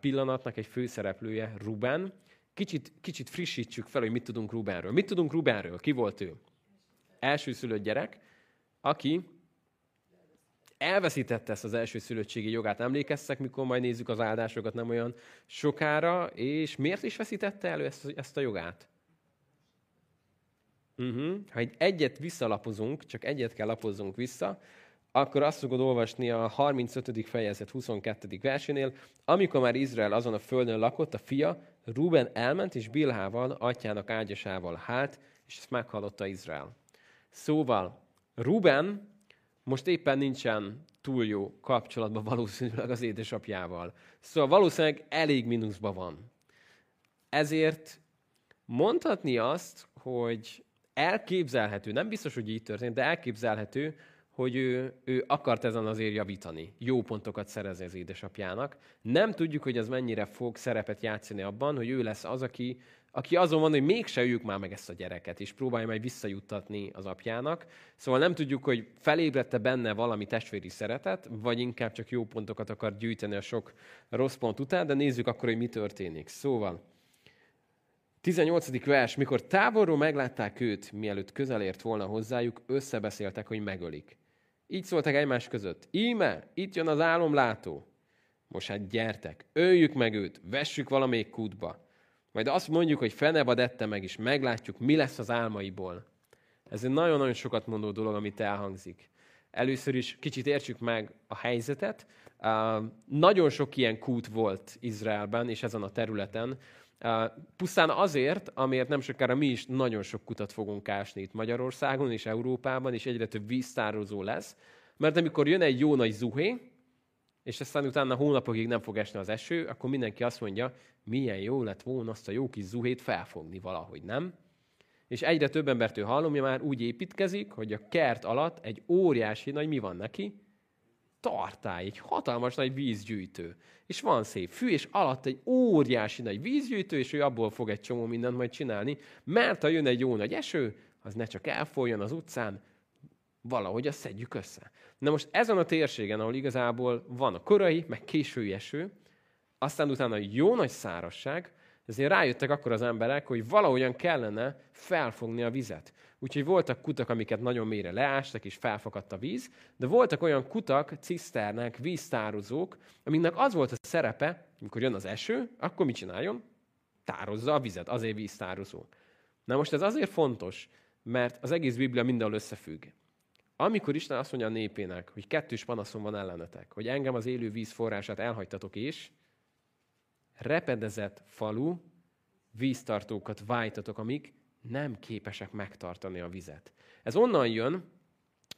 pillanatnak egy főszereplője, Ruben. Kicsit, kicsit frissítsük fel, hogy mit tudunk Rubenről. Mit tudunk Rubenről? Ki volt ő? Elsőszülött gyerek, aki elveszítette ezt az első szülöttségi jogát. Emlékeztek, mikor majd nézzük az áldásokat nem olyan sokára, és miért is veszítette elő ezt, ezt a jogát? Uh-huh. Ha egy egyet visszalapozunk, csak egyet kell lapozzunk vissza, akkor azt fogod olvasni a 35. fejezet 22. versénél, amikor már Izrael azon a földön lakott, a fia, Ruben elment, és Bilhával, atyának ágyasával hát, és ezt meghallotta Izrael. Szóval Ruben most éppen nincsen túl jó kapcsolatban valószínűleg az édesapjával. Szóval valószínűleg elég mínuszban van. Ezért mondhatni azt, hogy elképzelhető, nem biztos, hogy így történt, de elképzelhető, hogy ő, ő akart ezen azért javítani, jó pontokat szerezni az édesapjának. Nem tudjuk, hogy ez mennyire fog szerepet játszani abban, hogy ő lesz az, aki aki azon van, hogy mégse öljük már meg ezt a gyereket, és próbálja majd visszajuttatni az apjának. Szóval nem tudjuk, hogy felébredte benne valami testvéri szeretet, vagy inkább csak jó pontokat akar gyűjteni a sok rossz pont után, de nézzük akkor, hogy mi történik. Szóval, 18. vers, mikor távolról meglátták őt, mielőtt közelért volna hozzájuk, összebeszéltek, hogy megölik. Így szóltak egymás között. Íme, itt jön az álomlátó. Most hát gyertek, öljük meg őt, vessük valamelyik kútba majd azt mondjuk, hogy fenebad ette meg, és meglátjuk, mi lesz az álmaiból. Ez egy nagyon-nagyon sokat mondó dolog, amit elhangzik. Először is kicsit értsük meg a helyzetet. Uh, nagyon sok ilyen kút volt Izraelben és ezen a területen. Pusztán azért, amiért nem sokára mi is nagyon sok kutat fogunk ásni itt Magyarországon és Európában, és egyre több víztározó lesz. Mert amikor jön egy jó nagy zuhé, és aztán utána hónapokig nem fog esni az eső, akkor mindenki azt mondja, milyen jó lett volna azt a jó kis zuhét felfogni valahogy, nem? És egyre több embertől hallom, hogy már úgy építkezik, hogy a kert alatt egy óriási nagy mi van neki? Tartály, egy hatalmas nagy vízgyűjtő. És van szép fű, és alatt egy óriási nagy vízgyűjtő, és ő abból fog egy csomó mindent majd csinálni, mert ha jön egy jó nagy eső, az ne csak elfolyjon az utcán, valahogy azt szedjük össze. Na most ezen a térségen, ahol igazából van a korai, meg késői eső, aztán utána jó nagy szárasság, ezért rájöttek akkor az emberek, hogy valahogyan kellene felfogni a vizet. Úgyhogy voltak kutak, amiket nagyon mélyre leástak, és felfakadt a víz, de voltak olyan kutak, ciszternek, víztározók, aminek az volt a szerepe, amikor jön az eső, akkor mit csináljon? Tározza a vizet, azért víztározó. Na most ez azért fontos, mert az egész Biblia mindenhol összefügg. Amikor Isten azt mondja a népének, hogy kettős panaszom van ellenetek, hogy engem az élő víz forrását elhagytatok és repedezett falu, víztartókat vájtatok, amik nem képesek megtartani a vizet. Ez onnan jön,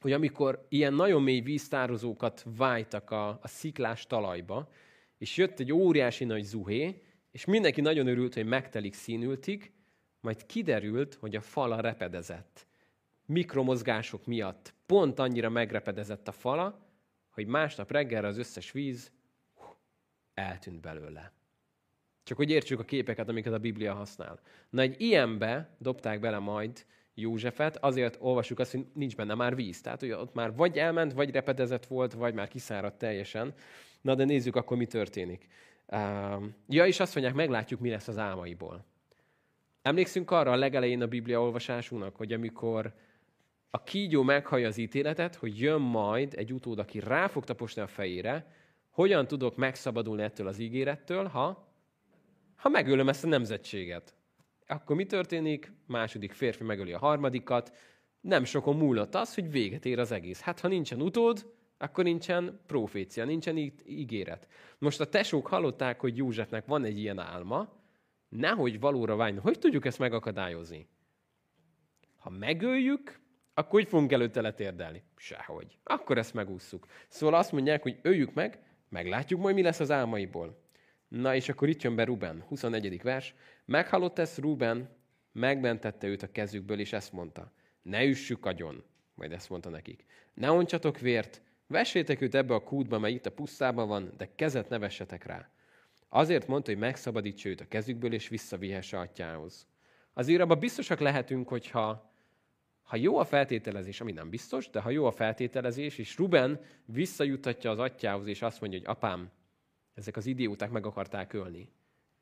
hogy amikor ilyen nagyon mély víztározókat vájtak a, a sziklás talajba, és jött egy óriási nagy zuhé, és mindenki nagyon örült, hogy megtelik színültig, majd kiderült, hogy a fala repedezett. Mikromozgások miatt pont annyira megrepedezett a fala, hogy másnap reggelre az összes víz eltűnt belőle. Csak hogy értsük a képeket, amiket a Biblia használ. Na egy ilyenbe dobták bele majd Józsefet, azért olvasjuk azt, hogy nincs benne már víz. Tehát, hogy ott már vagy elment, vagy repedezett volt, vagy már kiszáradt teljesen. Na, de nézzük akkor, mi történik. Ja, és azt mondják, meglátjuk, mi lesz az álmaiból. Emlékszünk arra a legelején a Biblia olvasásunknak, hogy amikor a kígyó meghallja az ítéletet, hogy jön majd egy utód, aki rá fog taposni a fejére, hogyan tudok megszabadulni ettől az ígérettől, ha ha megölöm ezt a nemzetséget. Akkor mi történik? Második férfi megöli a harmadikat. Nem sokon múlott az, hogy véget ér az egész. Hát ha nincsen utód, akkor nincsen profécia, nincsen ígéret. Most a tesók hallották, hogy Józsefnek van egy ilyen álma, nehogy valóra váljon. Hogy tudjuk ezt megakadályozni? Ha megöljük, akkor hogy fogunk előtte letérdelni? Sehogy. Akkor ezt megússzuk. Szóval azt mondják, hogy öljük meg, meglátjuk majd, mi lesz az álmaiból. Na és akkor itt jön be Ruben, 24. vers. Meghallott ezt Ruben, megmentette őt a kezükből, és ezt mondta. Ne üssük agyon, majd ezt mondta nekik. Ne ontsatok vért, vessétek őt ebbe a kútba, mely itt a pusztában van, de kezet ne vessetek rá. Azért mondta, hogy megszabadítsa őt a kezükből, és visszavihesse atyához. Azért abban biztosak lehetünk, hogyha ha jó a feltételezés, ami nem biztos, de ha jó a feltételezés, és Ruben visszajutatja az atyához, és azt mondja, hogy apám, ezek az idióták meg akarták ölni.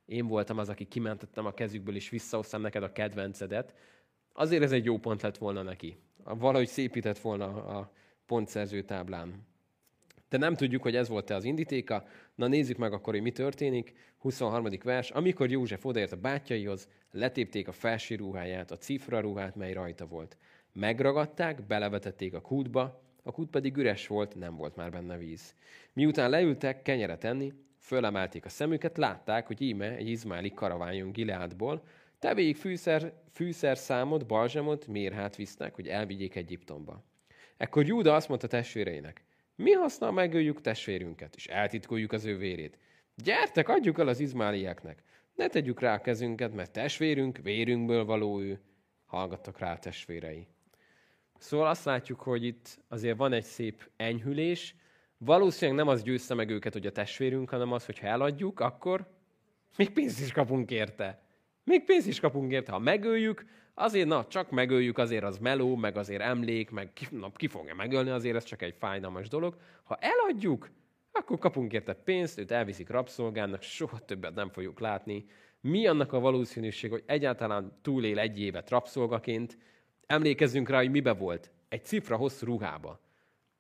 Én voltam az, aki kimentettem a kezükből, és visszahoztam neked a kedvencedet. Azért ez egy jó pont lett volna neki. Valahogy szépített volna a pontszerző táblán. De nem tudjuk, hogy ez volt-e az indítéka. Na nézzük meg akkor, hogy mi történik. 23. vers. Amikor József odaért a bátyjaihoz, letépték a felső ruháját, a cifra ruhát, mely rajta volt. Megragadták, belevetették a kútba, a kút pedig üres volt, nem volt már benne víz. Miután leültek kenyeret enni, fölemelték a szemüket, látták, hogy íme egy izmáli karaványon Gileádból, tevéig fűszer, fűszer számot, balzsamot, mérhát visznek, hogy elvigyék Egyiptomba. Ekkor Júda azt mondta testvéreinek, mi használ megöljük testvérünket, és eltitkoljuk az ő vérét. Gyertek, adjuk el az izmálieknek. Ne tegyük rá a kezünket, mert testvérünk, vérünkből való ő. Hallgattak rá a testvérei. Szóval azt látjuk, hogy itt azért van egy szép enyhülés. Valószínűleg nem az győzte meg őket, hogy a testvérünk, hanem az, hogy ha eladjuk, akkor még pénzt is kapunk érte. Még pénzt is kapunk érte. Ha megöljük, azért, na, csak megöljük, azért az meló, meg azért emlék, meg ki, na, ki fogja megölni, azért ez csak egy fájdalmas dolog. Ha eladjuk, akkor kapunk érte pénzt, őt elviszik rabszolgának, soha többet nem fogjuk látni. Mi annak a valószínűség, hogy egyáltalán túlél egy évet rabszolgaként, Emlékezzünk rá, hogy mibe volt. Egy cifra hosszú ruhába.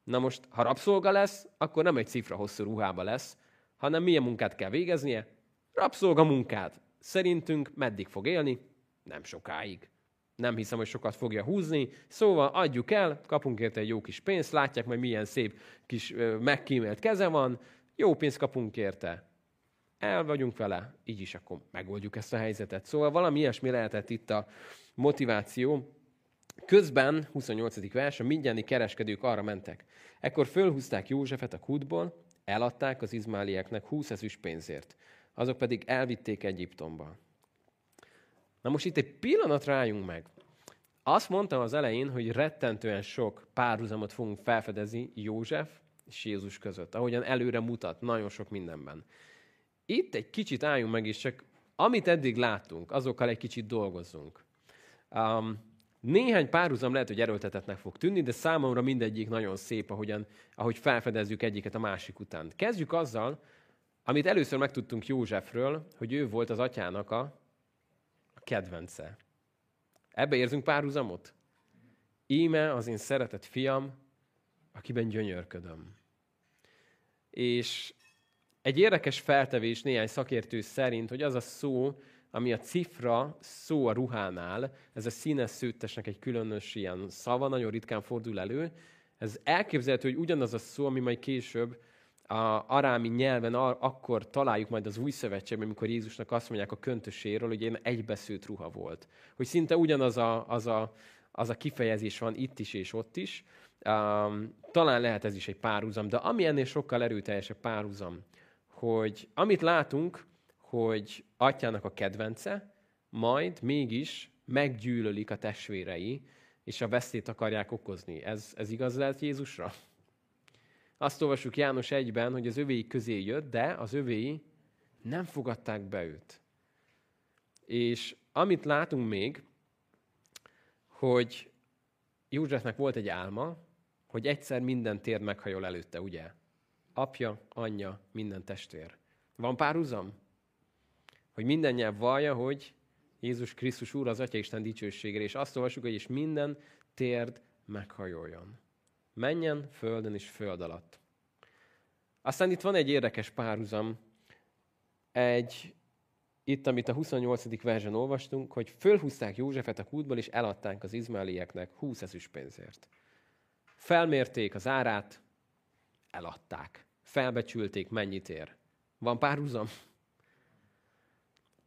Na most, ha rabszolga lesz, akkor nem egy cifra hosszú ruhába lesz, hanem milyen munkát kell végeznie? Rabszolga munkát. Szerintünk meddig fog élni? Nem sokáig. Nem hiszem, hogy sokat fogja húzni. Szóval adjuk el, kapunk érte egy jó kis pénzt, látják majd milyen szép kis megkímélt keze van, jó pénzt kapunk érte. El vagyunk vele, így is akkor megoldjuk ezt a helyzetet. Szóval valami ilyesmi lehetett itt a motiváció. Közben, 28. vers, a mindjáni kereskedők arra mentek. Ekkor fölhúzták Józsefet a kútból, eladták az izmálieknek 20 ezüst pénzért. Azok pedig elvitték Egyiptomba. Na most itt egy pillanat rájunk meg. Azt mondtam az elején, hogy rettentően sok párhuzamot fogunk felfedezni József és Jézus között, ahogyan előre mutat nagyon sok mindenben. Itt egy kicsit álljunk meg, és csak amit eddig láttunk, azokkal egy kicsit dolgozzunk. Um, néhány párhuzam lehet, hogy erőltetetnek fog tűnni, de számomra mindegyik nagyon szép, ahogyan, ahogy felfedezzük egyiket a másik után. Kezdjük azzal, amit először megtudtunk Józsefről, hogy ő volt az atyának a, a kedvence. Ebbe érzünk párhuzamot? Íme az én szeretett fiam, akiben gyönyörködöm. És egy érdekes feltevés néhány szakértő szerint, hogy az a szó, ami a cifra szó a ruhánál, ez a színes szőttesnek egy különös ilyen szava, nagyon ritkán fordul elő. Ez elképzelhető, hogy ugyanaz a szó, ami majd később a arámi nyelven akkor találjuk majd az új szövetségben, amikor Jézusnak azt mondják a köntöséről, hogy én egybeszőtt ruha volt. Hogy szinte ugyanaz a, az, a, az a kifejezés van itt is és ott is. Um, talán lehet ez is egy párhuzam, de ami ennél sokkal erőteljesebb párhuzam, hogy amit látunk, hogy atyának a kedvence, majd mégis meggyűlölik a testvérei, és a veszélyt akarják okozni. Ez, ez igaz lehet Jézusra? Azt olvasjuk János egyben, hogy az övéi közé jött, de az övéi nem fogadták be őt. És amit látunk még, hogy Józsefnek volt egy álma, hogy egyszer minden tér meghajol előtte, ugye? Apja, anyja, minden testvér. Van párhuzam? Hogy minden nyelv vallja, hogy Jézus Krisztus Úr az Atya Isten dicsőségére, és azt olvasjuk, hogy és minden térd meghajoljon. Menjen földön és föld alatt. Aztán itt van egy érdekes párhuzam, egy, itt, amit a 28. versen olvastunk, hogy fölhúzták Józsefet a kútból, és eladták az izmálieknek 20 ezüst pénzért. Felmérték az árát, eladták. Felbecsülték, mennyit ér. Van párhuzam?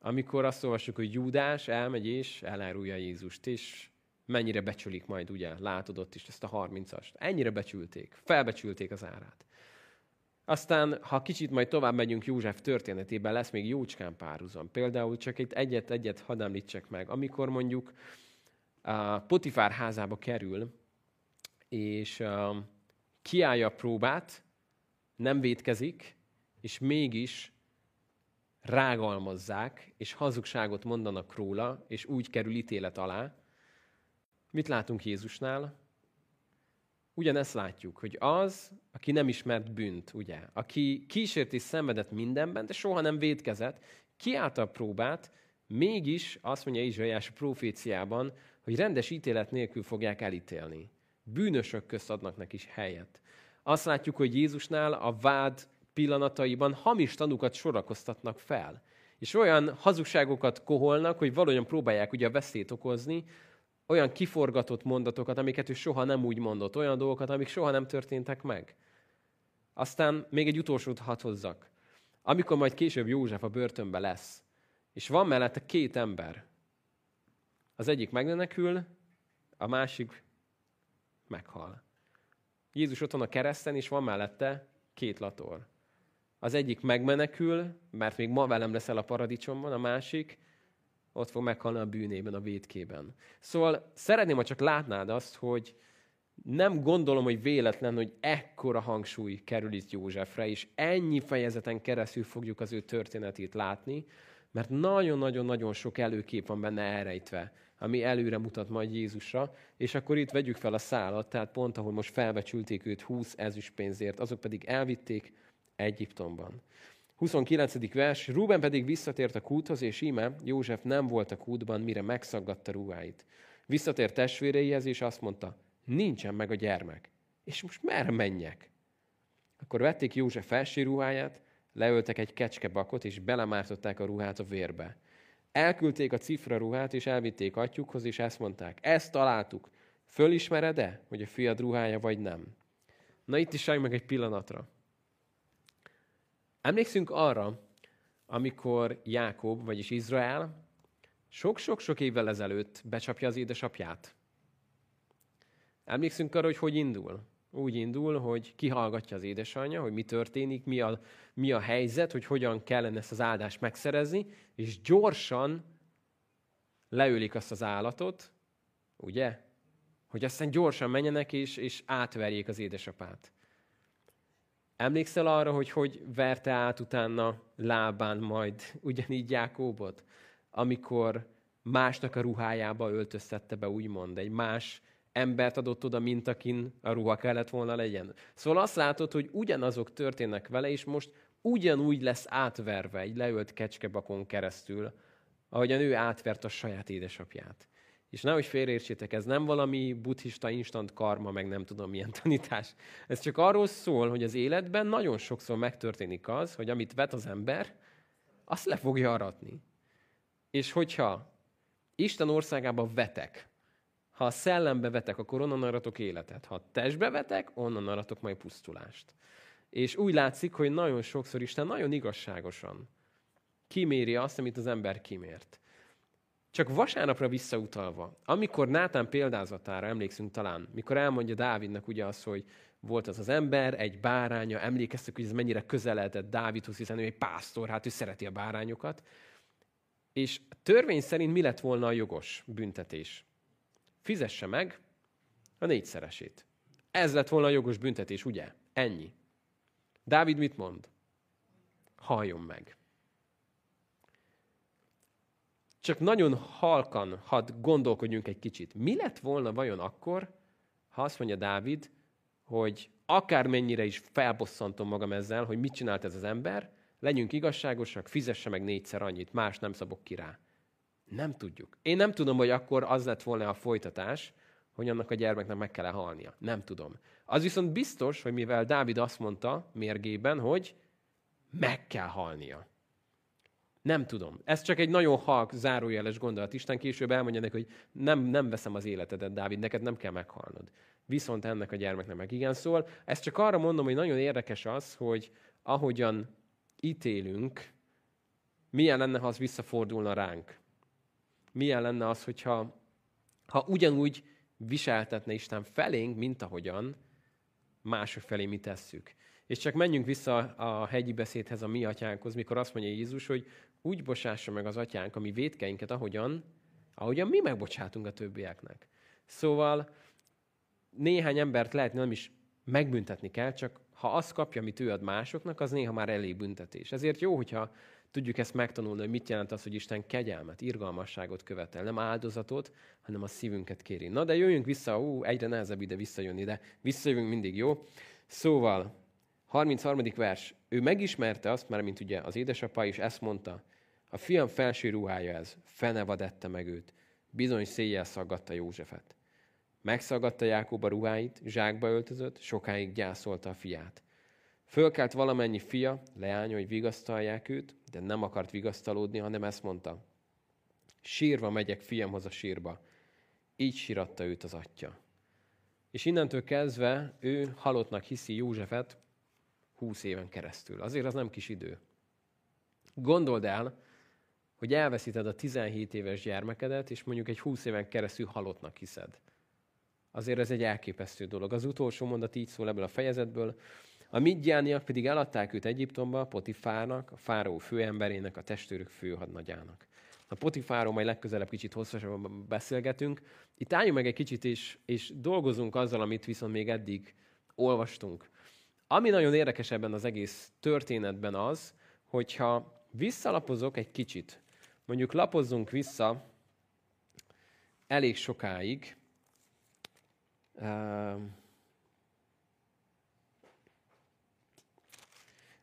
Amikor azt olvassuk, hogy Júdás elmegy és elárulja Jézust, és mennyire becsülik majd, ugye, látod ott is ezt a 30-ast. Ennyire becsülték, felbecsülték az árát. Aztán, ha kicsit majd tovább megyünk József történetében, lesz még jócskán párhuzam. Például csak itt egyet-egyet hadd említsek meg. Amikor mondjuk a Potifár házába kerül, és kiállja a próbát, nem vétkezik, és mégis rágalmazzák, és hazugságot mondanak róla, és úgy kerül ítélet alá. Mit látunk Jézusnál? Ugyanezt látjuk, hogy az, aki nem ismert bűnt, ugye, aki kísért és szenvedett mindenben, de soha nem védkezett, kiállta a próbát, mégis azt mondja Izsaiás proféciában, hogy rendes ítélet nélkül fogják elítélni. Bűnösök közt adnak neki is helyet. Azt látjuk, hogy Jézusnál a vád pillanataiban hamis tanukat sorakoztatnak fel. És olyan hazugságokat koholnak, hogy valójában próbálják ugye a veszélyt okozni, olyan kiforgatott mondatokat, amiket ő soha nem úgy mondott, olyan dolgokat, amik soha nem történtek meg. Aztán még egy utolsót hadd hozzak. Amikor majd később József a börtönbe lesz, és van mellette két ember, az egyik megmenekül, a másik meghal. Jézus ott van a kereszten, és van mellette két lator. Az egyik megmenekül, mert még ma velem leszel a paradicsomban, a másik ott fog meghalni a bűnében, a védkében. Szóval szeretném, ha csak látnád azt, hogy nem gondolom, hogy véletlen, hogy ekkora hangsúly kerül itt Józsefre, és ennyi fejezeten keresztül fogjuk az ő történetét látni, mert nagyon-nagyon-nagyon sok előkép van benne elrejtve, ami előre mutat majd Jézusra, és akkor itt vegyük fel a szálat, tehát pont ahol most felbecsülték őt 20 ezüstpénzért, azok pedig elvitték Egyiptomban. 29. vers, Ruben pedig visszatért a kúthoz, és íme József nem volt a kútban, mire megszaggatta ruháit. Visszatért testvéreihez, és azt mondta, nincsen meg a gyermek. És most merre menjek? Akkor vették József felső ruháját, leöltek egy kecskebakot, és belemártották a ruhát a vérbe. Elküldték a cifra ruhát, és elvitték atyukhoz, és ezt mondták, ezt találtuk, fölismered-e, hogy a fiad ruhája vagy nem? Na itt is meg egy pillanatra. Emlékszünk arra, amikor Jákob, vagyis Izrael sok-sok-sok évvel ezelőtt becsapja az édesapját. Emlékszünk arra, hogy hogy indul? Úgy indul, hogy kihallgatja az édesanyja, hogy mi történik, mi a, mi a helyzet, hogy hogyan kellene ezt az áldást megszerezni, és gyorsan leülik azt az állatot, ugye? Hogy aztán gyorsan menjenek és, és átverjék az édesapát. Emlékszel arra, hogy hogy verte át utána lábán majd ugyanígy Jákóbot? Amikor másnak a ruhájába öltöztette be, úgymond, egy más embert adott oda, mint akin a ruha kellett volna legyen. Szóval azt látod, hogy ugyanazok történnek vele, és most ugyanúgy lesz átverve egy leölt kecskebakon keresztül, ahogy a nő átvert a saját édesapját. És nehogy félreértsétek, ez nem valami buddhista instant karma, meg nem tudom milyen tanítás. Ez csak arról szól, hogy az életben nagyon sokszor megtörténik az, hogy amit vet az ember, azt le fogja aratni. És hogyha Isten országába vetek, ha a szellembe vetek, akkor onnan aratok életet. Ha a testbe vetek, onnan aratok majd pusztulást. És úgy látszik, hogy nagyon sokszor Isten nagyon igazságosan kiméri azt, amit az ember kimért. Csak vasárnapra visszautalva, amikor Nátán példázatára emlékszünk talán, mikor elmondja Dávidnak ugye az, hogy volt az az ember, egy báránya, emlékeztek, hogy ez mennyire közeledett Dávidhoz, hiszen ő egy pásztor, hát ő szereti a bárányokat. És törvény szerint mi lett volna a jogos büntetés? Fizesse meg a négyszeresét. Ez lett volna a jogos büntetés, ugye? Ennyi. Dávid mit mond? Halljon meg. Csak nagyon halkan, hadd gondolkodjunk egy kicsit. Mi lett volna vajon akkor, ha azt mondja Dávid, hogy akármennyire is felbosszantom magam ezzel, hogy mit csinált ez az ember, legyünk igazságosak, fizesse meg négyszer annyit, más nem szabok ki rá. Nem tudjuk. Én nem tudom, hogy akkor az lett volna a folytatás, hogy annak a gyermeknek meg kell halnia. Nem tudom. Az viszont biztos, hogy mivel Dávid azt mondta mérgében, hogy meg kell halnia. Nem tudom. Ez csak egy nagyon halk, zárójeles gondolat. Isten később elmondja neki, hogy nem, nem veszem az életedet, Dávid, neked nem kell meghalnod. Viszont ennek a gyermeknek meg igen szól. Ezt csak arra mondom, hogy nagyon érdekes az, hogy ahogyan ítélünk, milyen lenne, ha az visszafordulna ránk. Milyen lenne az, hogyha ha ugyanúgy viseltetne Isten felénk, mint ahogyan mások felé mi tesszük. És csak menjünk vissza a hegyi beszédhez, a mi atyánkhoz, mikor azt mondja Jézus, hogy úgy bocsássa meg az atyánk a mi védkeinket, ahogyan, ahogyan mi megbocsátunk a többieknek. Szóval néhány embert lehet nem is megbüntetni kell, csak ha azt kapja, amit ő ad másoknak, az néha már elég büntetés. Ezért jó, hogyha tudjuk ezt megtanulni, hogy mit jelent az, hogy Isten kegyelmet, irgalmasságot követel. Nem áldozatot, hanem a szívünket kéri. Na, de jöjjünk vissza, ú, egyre nehezebb ide visszajönni, de visszajövünk mindig, jó? Szóval, 33. vers. Ő megismerte azt, már mint ugye az édesapa is ezt mondta, a fiam felső ruhája ez, fenevadette meg őt. Bizony széjjel szaggatta Józsefet. Megszaggatta Jákob a ruháit, zsákba öltözött, sokáig gyászolta a fiát. Fölkelt valamennyi fia, leánya, hogy vigasztalják őt, de nem akart vigasztalódni, hanem ezt mondta. Sírva megyek fiamhoz a sírba. Így síratta őt az atya. És innentől kezdve ő halottnak hiszi Józsefet húsz éven keresztül. Azért az nem kis idő. Gondold el, hogy elveszíted a 17 éves gyermekedet, és mondjuk egy 20 éven keresztül halottnak hiszed. Azért ez egy elképesztő dolog. Az utolsó mondat így szól ebből a fejezetből. A midjániak pedig eladták őt Egyiptomba, Potifárnak, a fáraó főemberének, a testőrök főhadnagyának. A Potifáról majd legközelebb kicsit hosszasabban beszélgetünk. Itt álljunk meg egy kicsit, és, és dolgozunk azzal, amit viszont még eddig olvastunk. Ami nagyon érdekes ebben az egész történetben az, hogyha visszalapozok egy kicsit, mondjuk lapozzunk vissza elég sokáig,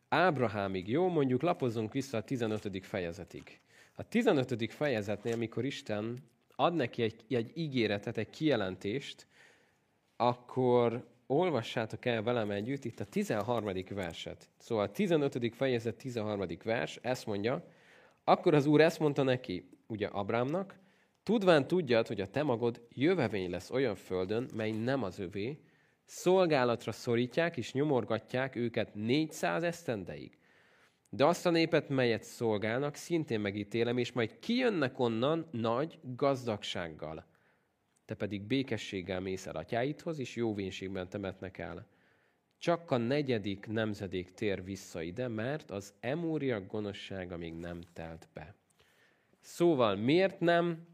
Ábrahámig, jó? Mondjuk lapozzunk vissza a 15. fejezetig. A 15. fejezetnél, amikor Isten ad neki egy, egy ígéretet, egy kijelentést, akkor olvassátok el velem együtt itt a 13. verset. Szóval a 15. fejezet 13. vers, ezt mondja, akkor az Úr ezt mondta neki, ugye Abrámnak, Tudván tudjad, hogy a te magod jövevény lesz olyan földön, mely nem az övé, szolgálatra szorítják és nyomorgatják őket 400 esztendeig. De azt a népet, melyet szolgálnak, szintén megítélem, és majd kijönnek onnan nagy gazdagsággal. Te pedig békességgel mész el atyáidhoz, és jóvénységben temetnek el. Csak a negyedik nemzedék tér vissza ide, mert az emúria gonoszsága még nem telt be. Szóval miért nem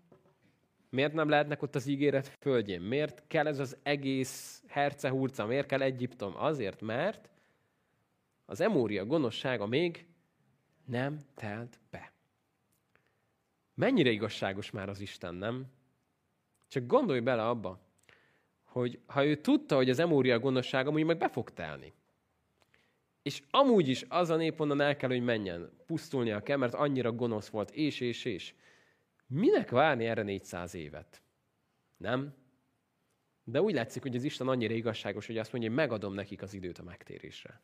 Miért nem lehetnek ott az ígéret földjén? Miért kell ez az egész hercehurca? Miért kell Egyiptom? Azért, mert az emória gonoszsága még nem telt be. Mennyire igazságos már az Isten, nem? Csak gondolj bele abba, hogy ha ő tudta, hogy az emória gonoszsága amúgy meg be fog telni, és amúgy is az a nép onnan el kell, hogy menjen, pusztulnia kell, mert annyira gonosz volt, és, és, és. Minek várni erre 400 évet? Nem? De úgy látszik, hogy az Isten annyira igazságos, hogy azt mondja, hogy megadom nekik az időt a megtérésre.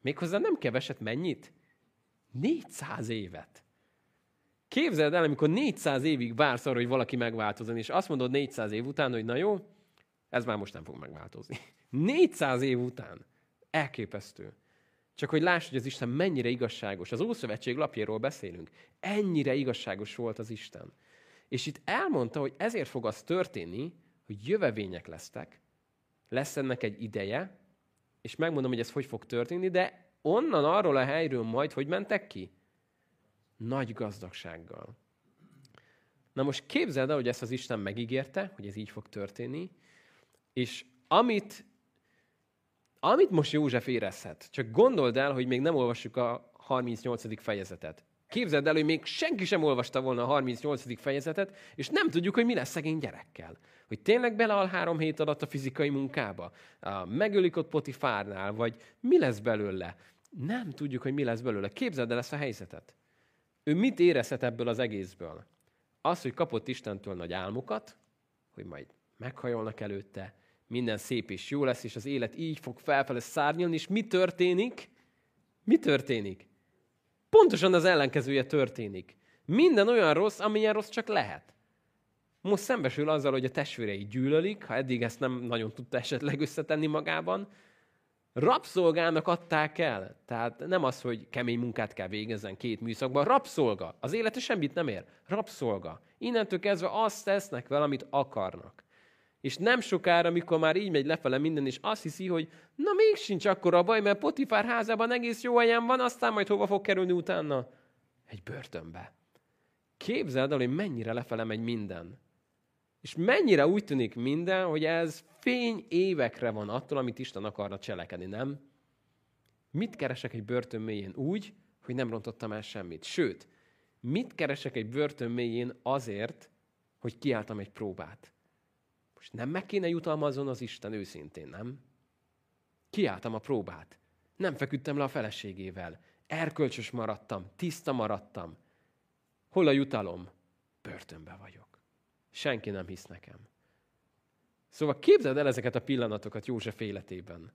Méghozzá nem keveset, mennyit? 400 évet. Képzeld el, amikor 400 évig vársz arra, hogy valaki megváltozzon, és azt mondod 400 év után, hogy na jó, ez már most nem fog megváltozni. 400 év után. Elképesztő. Csak hogy láss, hogy az Isten mennyire igazságos. Az Ószövetség lapjáról beszélünk. Ennyire igazságos volt az Isten. És itt elmondta, hogy ezért fog az történni, hogy jövevények lesztek, lesz ennek egy ideje, és megmondom, hogy ez hogy fog történni, de onnan arról a helyről majd, hogy mentek ki? Nagy gazdagsággal. Na most képzeld el, hogy ezt az Isten megígérte, hogy ez így fog történni, és amit amit most József érezhet, csak gondold el, hogy még nem olvassuk a 38. fejezetet. Képzeld el, hogy még senki sem olvasta volna a 38. fejezetet, és nem tudjuk, hogy mi lesz szegény gyerekkel. Hogy tényleg beleal három hét alatt a fizikai munkába, megölik ott Potifárnál, vagy mi lesz belőle. Nem tudjuk, hogy mi lesz belőle. Képzeld el ezt a helyzetet. Ő mit érezhet ebből az egészből? Az, hogy kapott Istentől nagy álmokat, hogy majd meghajolnak előtte, minden szép és jó lesz, és az élet így fog felfele szárnyalni, és mi történik? Mi történik? Pontosan az ellenkezője történik. Minden olyan rossz, amilyen rossz csak lehet. Most szembesül azzal, hogy a testvérei gyűlölik, ha eddig ezt nem nagyon tudta esetleg összetenni magában, Rabszolgának adták el. Tehát nem az, hogy kemény munkát kell végezzen két műszakban. Rabszolga. Az élete semmit nem ér. Rabszolga. Innentől kezdve azt tesznek vele, amit akarnak. És nem sokára, amikor már így megy lefele minden, és azt hiszi, hogy na még sincs akkor a baj, mert Potifár házában egész jó helyen van, aztán majd hova fog kerülni utána? Egy börtönbe. Képzeld el, hogy mennyire lefele megy minden. És mennyire úgy tűnik minden, hogy ez fény évekre van attól, amit Isten akarna cselekedni, nem? Mit keresek egy börtön mélyén? Úgy, hogy nem rontottam el semmit. Sőt, mit keresek egy börtön mélyén azért, hogy kiálltam egy próbát? Most nem meg kéne jutalmazzon az Isten őszintén, nem? Kiálltam a próbát. Nem feküdtem le a feleségével. Erkölcsös maradtam, tiszta maradtam. Hol a jutalom? Börtönbe vagyok. Senki nem hisz nekem. Szóval képzeld el ezeket a pillanatokat József életében.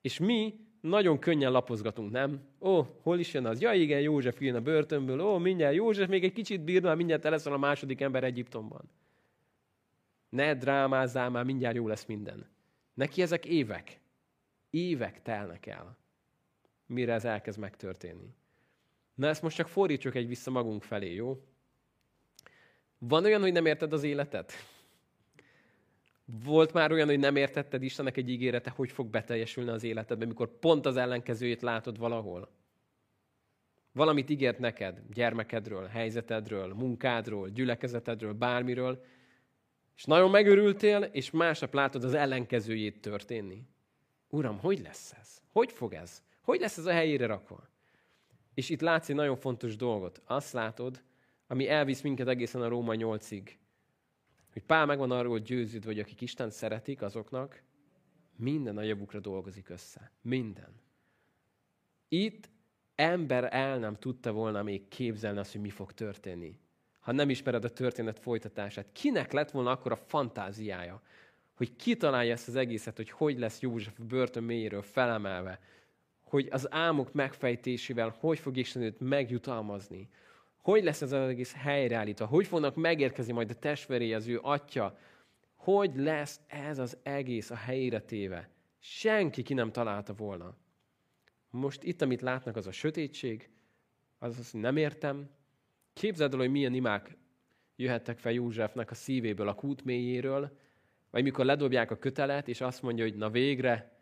És mi nagyon könnyen lapozgatunk, nem? Ó, hol is jön az? Ja igen, József jön a börtönből. Ó, mindjárt József még egy kicsit bírna, mindjárt te leszel a második ember Egyiptomban. Ne drámázzál már, mindjárt jó lesz minden. Neki ezek évek. Évek telnek el, mire ez elkezd megtörténni. Na ezt most csak fordítsuk egy vissza magunk felé, jó? Van olyan, hogy nem érted az életet? Volt már olyan, hogy nem értetted Istennek egy ígérete, hogy fog beteljesülni az életedben, mikor pont az ellenkezőjét látod valahol? Valamit ígért neked, gyermekedről, helyzetedről, munkádról, gyülekezetedről, bármiről, és nagyon megörültél, és másnap látod az ellenkezőjét történni. Uram, hogy lesz ez? Hogy fog ez? Hogy lesz ez a helyére rakva? És itt látsz egy nagyon fontos dolgot. Azt látod, ami elvisz minket egészen a Róma 8-ig. Hogy Pál megvan arról győződve, hogy akik Isten szeretik, azoknak minden a javukra dolgozik össze. Minden. Itt ember el nem tudta volna még képzelni azt, hogy mi fog történni. Ha nem ismered a történet folytatását. Kinek lett volna akkor a fantáziája, hogy kitalálja ezt az egészet, hogy hogy lesz József börtön mélyéről felemelve, hogy az álmok megfejtésével hogy fog Isten őt megjutalmazni, hogy lesz ez az egész helyreállítva? Hogy fognak megérkezni majd a testvéré, az ő atya? Hogy lesz ez az egész a helyére téve? Senki ki nem találta volna. Most itt, amit látnak, az a sötétség, az az, hogy nem értem. Képzeld el, hogy milyen imák jöhettek fel Józsefnek a szívéből, a kút mélyéről, vagy mikor ledobják a kötelet, és azt mondja, hogy na végre,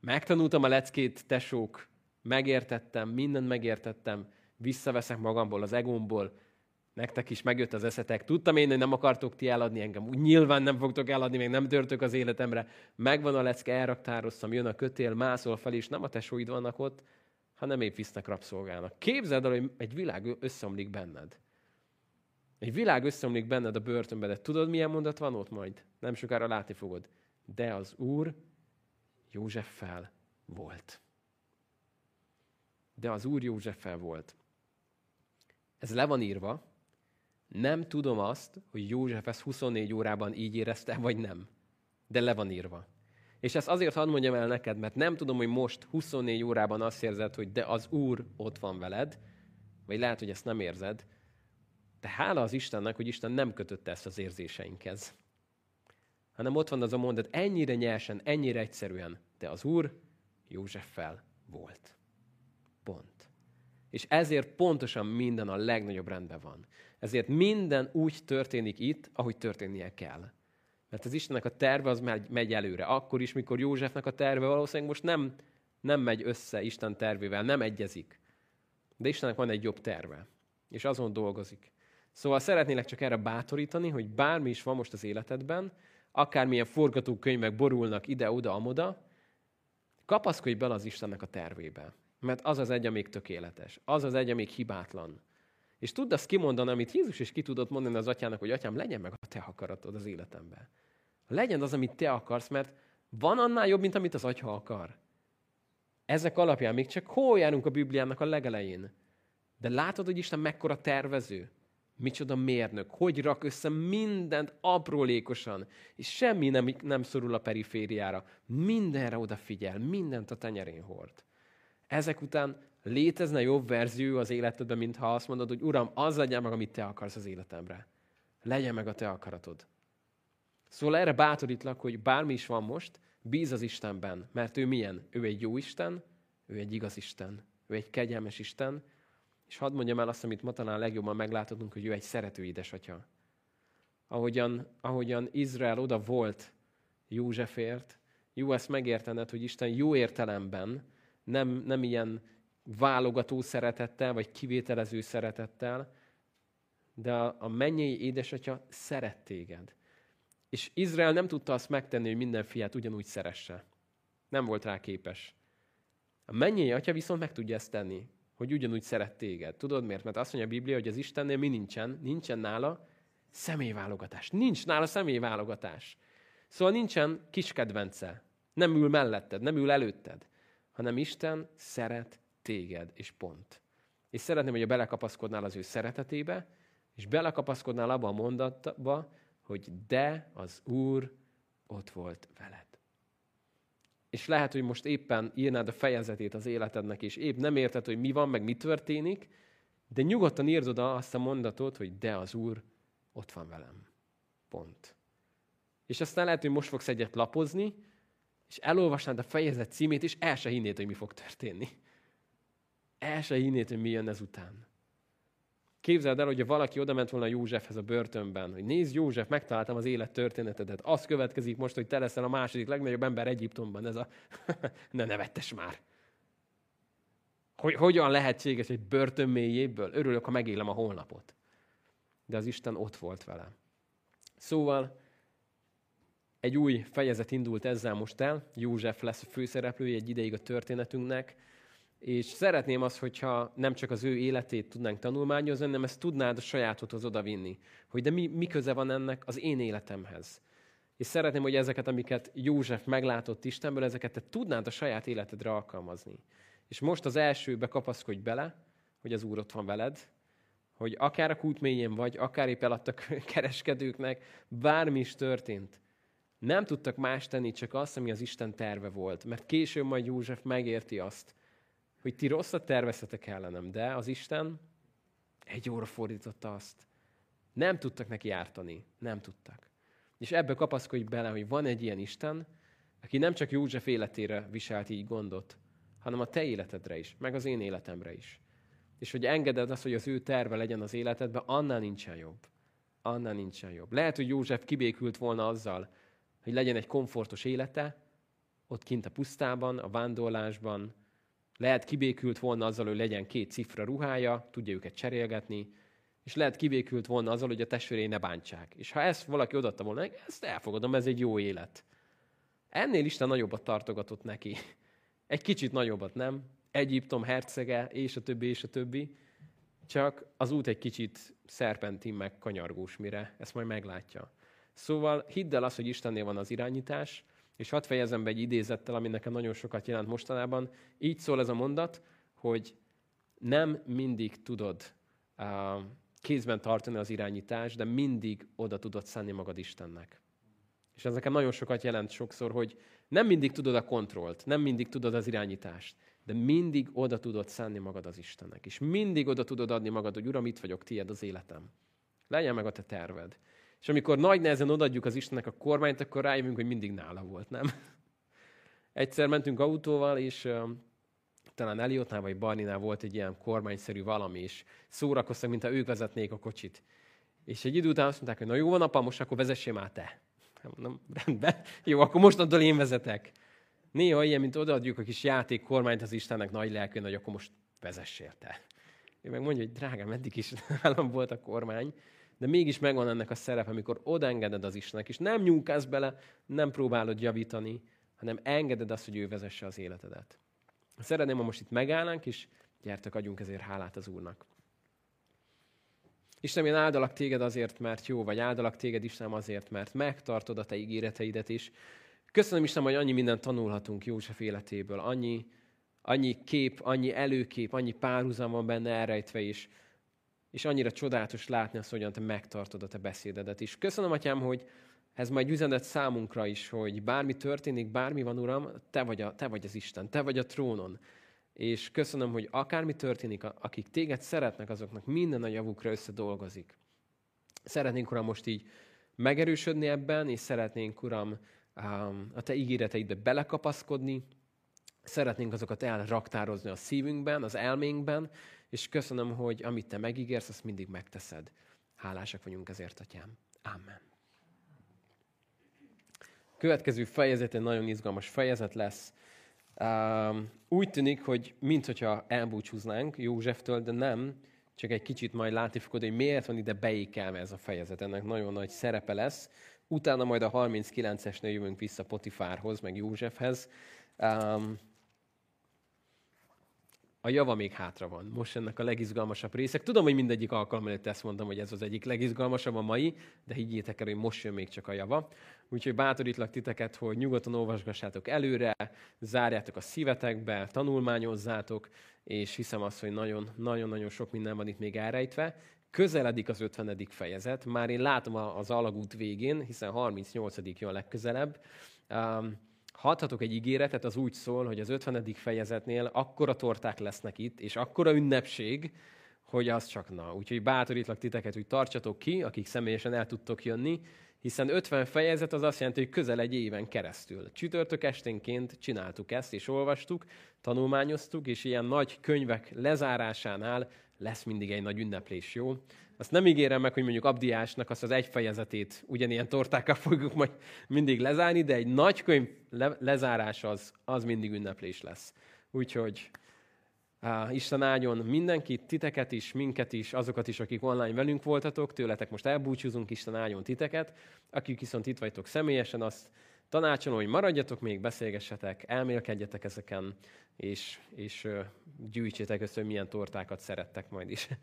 megtanultam a leckét, tesók, megértettem, mindent megértettem, visszaveszek magamból, az egómból, nektek is megjött az eszetek. Tudtam én, hogy nem akartok ti eladni engem. Úgy nyilván nem fogtok eladni, még nem törtök az életemre. Megvan a lecke, elraktároztam, jön a kötél, mászol fel, és nem a tesóid vannak ott, hanem épp visznek rabszolgálnak. Képzeld el, hogy egy világ összeomlik benned. Egy világ összeomlik benned a börtönbe, de tudod, milyen mondat van ott majd? Nem sokára látni fogod. De az Úr Józseffel volt. De az Úr Józseffel volt. Ez le van írva. Nem tudom azt, hogy József ezt 24 órában így érezte, vagy nem. De le van írva. És ezt azért hadd mondjam el neked, mert nem tudom, hogy most 24 órában azt érzed, hogy de az Úr ott van veled, vagy lehet, hogy ezt nem érzed, de hála az Istennek, hogy Isten nem kötötte ezt az érzéseinkhez. Hanem ott van az a mondat, ennyire nyersen, ennyire egyszerűen, de az Úr Józseffel volt. Pont. És ezért pontosan minden a legnagyobb rendben van. Ezért minden úgy történik itt, ahogy történnie kell. Mert az Istennek a terve az megy, megy előre. Akkor is, mikor Józsefnek a terve valószínűleg most nem, nem megy össze Isten tervével, nem egyezik. De Istennek van egy jobb terve. És azon dolgozik. Szóval szeretnélek csak erre bátorítani, hogy bármi is van most az életedben, akármilyen forgatókönyvek borulnak ide-oda, amoda, kapaszkodj bele az Istennek a tervébe. Mert az az egy, amíg tökéletes. Az az egy, amíg hibátlan. És tudd azt kimondani, amit Jézus is ki tudott mondani az atyának, hogy atyám, legyen meg a te akaratod az életemben. Legyen az, amit te akarsz, mert van annál jobb, mint amit az atya akar. Ezek alapján még csak hol járunk a Bibliának a legelején. De látod, hogy Isten mekkora tervező? Micsoda mérnök, hogy rak össze mindent aprólékosan, és semmi nem, nem szorul a perifériára. Mindenre odafigyel, mindent a tenyerén hord. Ezek után létezne jobb verzió az életedben, mint ha azt mondod, hogy Uram, az legyen meg, amit Te akarsz az életemre. Legyen meg a Te akaratod. Szóval erre bátorítlak, hogy bármi is van most, Bíz az Istenben, mert ő milyen? Ő egy jó Isten, ő egy igaz Isten, ő egy kegyelmes Isten, és hadd mondjam el azt, amit ma talán legjobban megláthatunk, hogy ő egy szerető édesatya. Ahogyan, ahogyan Izrael oda volt Józsefért, jó ezt megértened, hogy Isten jó értelemben, nem, nem ilyen válogató szeretettel, vagy kivételező szeretettel, de a, mennyei édesatya szeret téged. És Izrael nem tudta azt megtenni, hogy minden fiát ugyanúgy szeresse. Nem volt rá képes. A mennyei atya viszont meg tudja ezt tenni, hogy ugyanúgy szeret téged. Tudod miért? Mert azt mondja a Biblia, hogy az Istennél mi nincsen? Nincsen nála személyválogatás. Nincs nála személyválogatás. Szóval nincsen kis kedvence. Nem ül melletted, nem ül előtted, hanem Isten szeret téged, és pont. És szeretném, hogy belekapaszkodnál az ő szeretetébe, és belekapaszkodnál abba a mondatba, hogy de az Úr ott volt veled. És lehet, hogy most éppen írnád a fejezetét az életednek, és épp nem érted, hogy mi van, meg mi történik, de nyugodtan írd oda azt a mondatot, hogy de az Úr ott van velem. Pont. És aztán lehet, hogy most fogsz egyet lapozni, és elolvasnád a fejezet címét, és el se hinnéd, hogy mi fog történni. El se hinnéd, hogy mi jön ezután. Képzeld el, hogy valaki oda ment volna Józsefhez a börtönben, hogy nézd József, megtaláltam az élet történetedet. Az következik most, hogy te leszel a második legnagyobb ember Egyiptomban. Ez a... ne nevettes már. Hogy hogyan lehetséges egy börtön mélyéből? Örülök, ha megélem a holnapot. De az Isten ott volt velem. Szóval egy új fejezet indult ezzel most el. József lesz a főszereplője egy ideig a történetünknek. És szeretném azt, hogyha nem csak az ő életét tudnánk tanulmányozni, hanem ezt tudnád a sajátodhoz odavinni. Hogy de mi, mi köze van ennek az én életemhez. És szeretném, hogy ezeket, amiket József meglátott Istenből, ezeket te tudnád a saját életedre alkalmazni. És most az elsőbe kapaszkodj bele, hogy az Úr ott van veled, hogy akár a kút mélyén vagy, akár épp eladtak kereskedőknek, bármi is történt. Nem tudtak más tenni, csak azt, ami az Isten terve volt. Mert később majd József megérti azt, hogy ti rosszat terveztetek ellenem, de az Isten egy óra fordította azt. Nem tudtak neki ártani. Nem tudtak. És ebbe kapaszkodj bele, hogy van egy ilyen Isten, aki nem csak József életére viselt így gondot, hanem a te életedre is, meg az én életemre is. És hogy engeded azt, hogy az ő terve legyen az életedben, annál nincsen jobb. Annál nincsen jobb. Lehet, hogy József kibékült volna azzal, hogy legyen egy komfortos élete, ott kint a pusztában, a vándorlásban, lehet kibékült volna azzal, hogy legyen két cifra ruhája, tudja őket cserélgetni, és lehet kibékült volna azzal, hogy a testvérei ne bántsák. És ha ezt valaki odatta volna, ezt elfogadom, ez egy jó élet. Ennél Isten nagyobbat tartogatott neki. Egy kicsit nagyobbat, nem? Egyiptom hercege, és a többi, és a többi. Csak az út egy kicsit szerpentin meg kanyargós, mire ezt majd meglátja. Szóval hidd el azt, hogy Istennél van az irányítás, és hadd fejezem be egy idézettel, ami nekem nagyon sokat jelent mostanában. Így szól ez a mondat, hogy nem mindig tudod uh, kézben tartani az irányítást, de mindig oda tudod szenni magad Istennek. És ez nekem nagyon sokat jelent sokszor, hogy nem mindig tudod a kontrollt, nem mindig tudod az irányítást, de mindig oda tudod szenni magad az Istennek. És mindig oda tudod adni magad, hogy Uram, itt vagyok, tiéd az életem. Legyen meg a te terved. És amikor nagy nehezen odaadjuk az Istennek a kormányt, akkor rájövünk, hogy mindig nála volt, nem? Egyszer mentünk autóval, és talán Eliotnál vagy Barninál volt egy ilyen kormányszerű valami, és szórakoztak, mintha ők vezetnék a kocsit. És egy idő után azt mondták, hogy na jó van, apa, most akkor vezessél már te. Mondom, rendben, jó, akkor mostantól én vezetek. Néha ilyen, mint odaadjuk a kis játék kormányt az Istennek nagy lelkön, hogy akkor most vezessél te. Ő meg mondja, hogy drágám, eddig is nálam volt a kormány, de mégis megvan ennek a szerep, amikor odaengeded az Istennek, és nem nyúlkálsz bele, nem próbálod javítani, hanem engeded azt, hogy ő vezesse az életedet. Szeretném, ha most itt megállnánk, és gyertek, adjunk ezért hálát az Úrnak. Istenem, én áldalak téged azért, mert jó vagy, áldalak téged, Istenem, azért, mert megtartod a te ígéreteidet is. Köszönöm, Istenem, hogy annyi mindent tanulhatunk József életéből, annyi, annyi kép, annyi előkép, annyi párhuzam van benne elrejtve is, és annyira csodálatos látni azt, hogyan te megtartod a te beszédedet is. Köszönöm, Atyám, hogy ez majd üzenet számunkra is, hogy bármi történik, bármi van, Uram, te vagy, a, te vagy az Isten, te vagy a trónon. És köszönöm, hogy akármi történik, akik téged szeretnek, azoknak minden a javukra összedolgozik. Szeretnénk, Uram, most így megerősödni ebben, és szeretnénk, Uram, a te ígéreteidbe belekapaszkodni, szeretnénk azokat elraktározni a szívünkben, az elménkben, és köszönöm, hogy amit te megígérsz, azt mindig megteszed. Hálásak vagyunk ezért, atyám. Amen. Következő fejezet egy nagyon izgalmas fejezet lesz. Úgy tűnik, hogy mintha elbúcsúznánk Józseftől, de nem, csak egy kicsit majd látni fogod, hogy miért van ide beékelve ez a fejezet. Ennek nagyon nagy szerepe lesz. Utána majd a 39-esnél jövünk vissza Potifárhoz, meg Józsefhez. Um, a java még hátra van. Most ennek a legizgalmasabb részek. Tudom, hogy mindegyik alkalom előtt ezt mondtam, hogy ez az egyik legizgalmasabb a mai, de higgyétek el, hogy most jön még csak a java. Úgyhogy bátorítlak titeket, hogy nyugodtan olvasgassátok előre, zárjátok a szívetekbe, tanulmányozzátok, és hiszem azt, hogy nagyon-nagyon sok minden van itt még elrejtve. Közeledik az 50. fejezet, már én látom az alagút végén, hiszen 38. jön legközelebb. Um, Hadhatok egy ígéretet, az úgy szól, hogy az 50. fejezetnél akkora torták lesznek itt, és akkora ünnepség, hogy az csak na. Úgyhogy bátorítlak titeket, hogy tartsatok ki, akik személyesen el tudtok jönni, hiszen 50 fejezet az azt jelenti, hogy közel egy éven keresztül. Csütörtök esténként csináltuk ezt, és olvastuk, tanulmányoztuk, és ilyen nagy könyvek lezárásánál lesz mindig egy nagy ünneplés, jó? Azt nem ígérem meg, hogy mondjuk Abdiásnak azt az egy fejezetét ugyanilyen tortákkal fogjuk majd mindig lezárni, de egy nagy könyv le- lezárás az, az mindig ünneplés lesz. Úgyhogy uh, Isten áldjon mindenkit, titeket is, minket is, azokat is, akik online velünk voltatok, tőletek most elbúcsúzunk, Isten áldjon titeket. Akik viszont itt vagytok személyesen, azt tanácsolom, hogy maradjatok még, beszélgessetek, elmélkedjetek ezeken, és, és gyűjtsétek össze, hogy milyen tortákat szerettek majd is.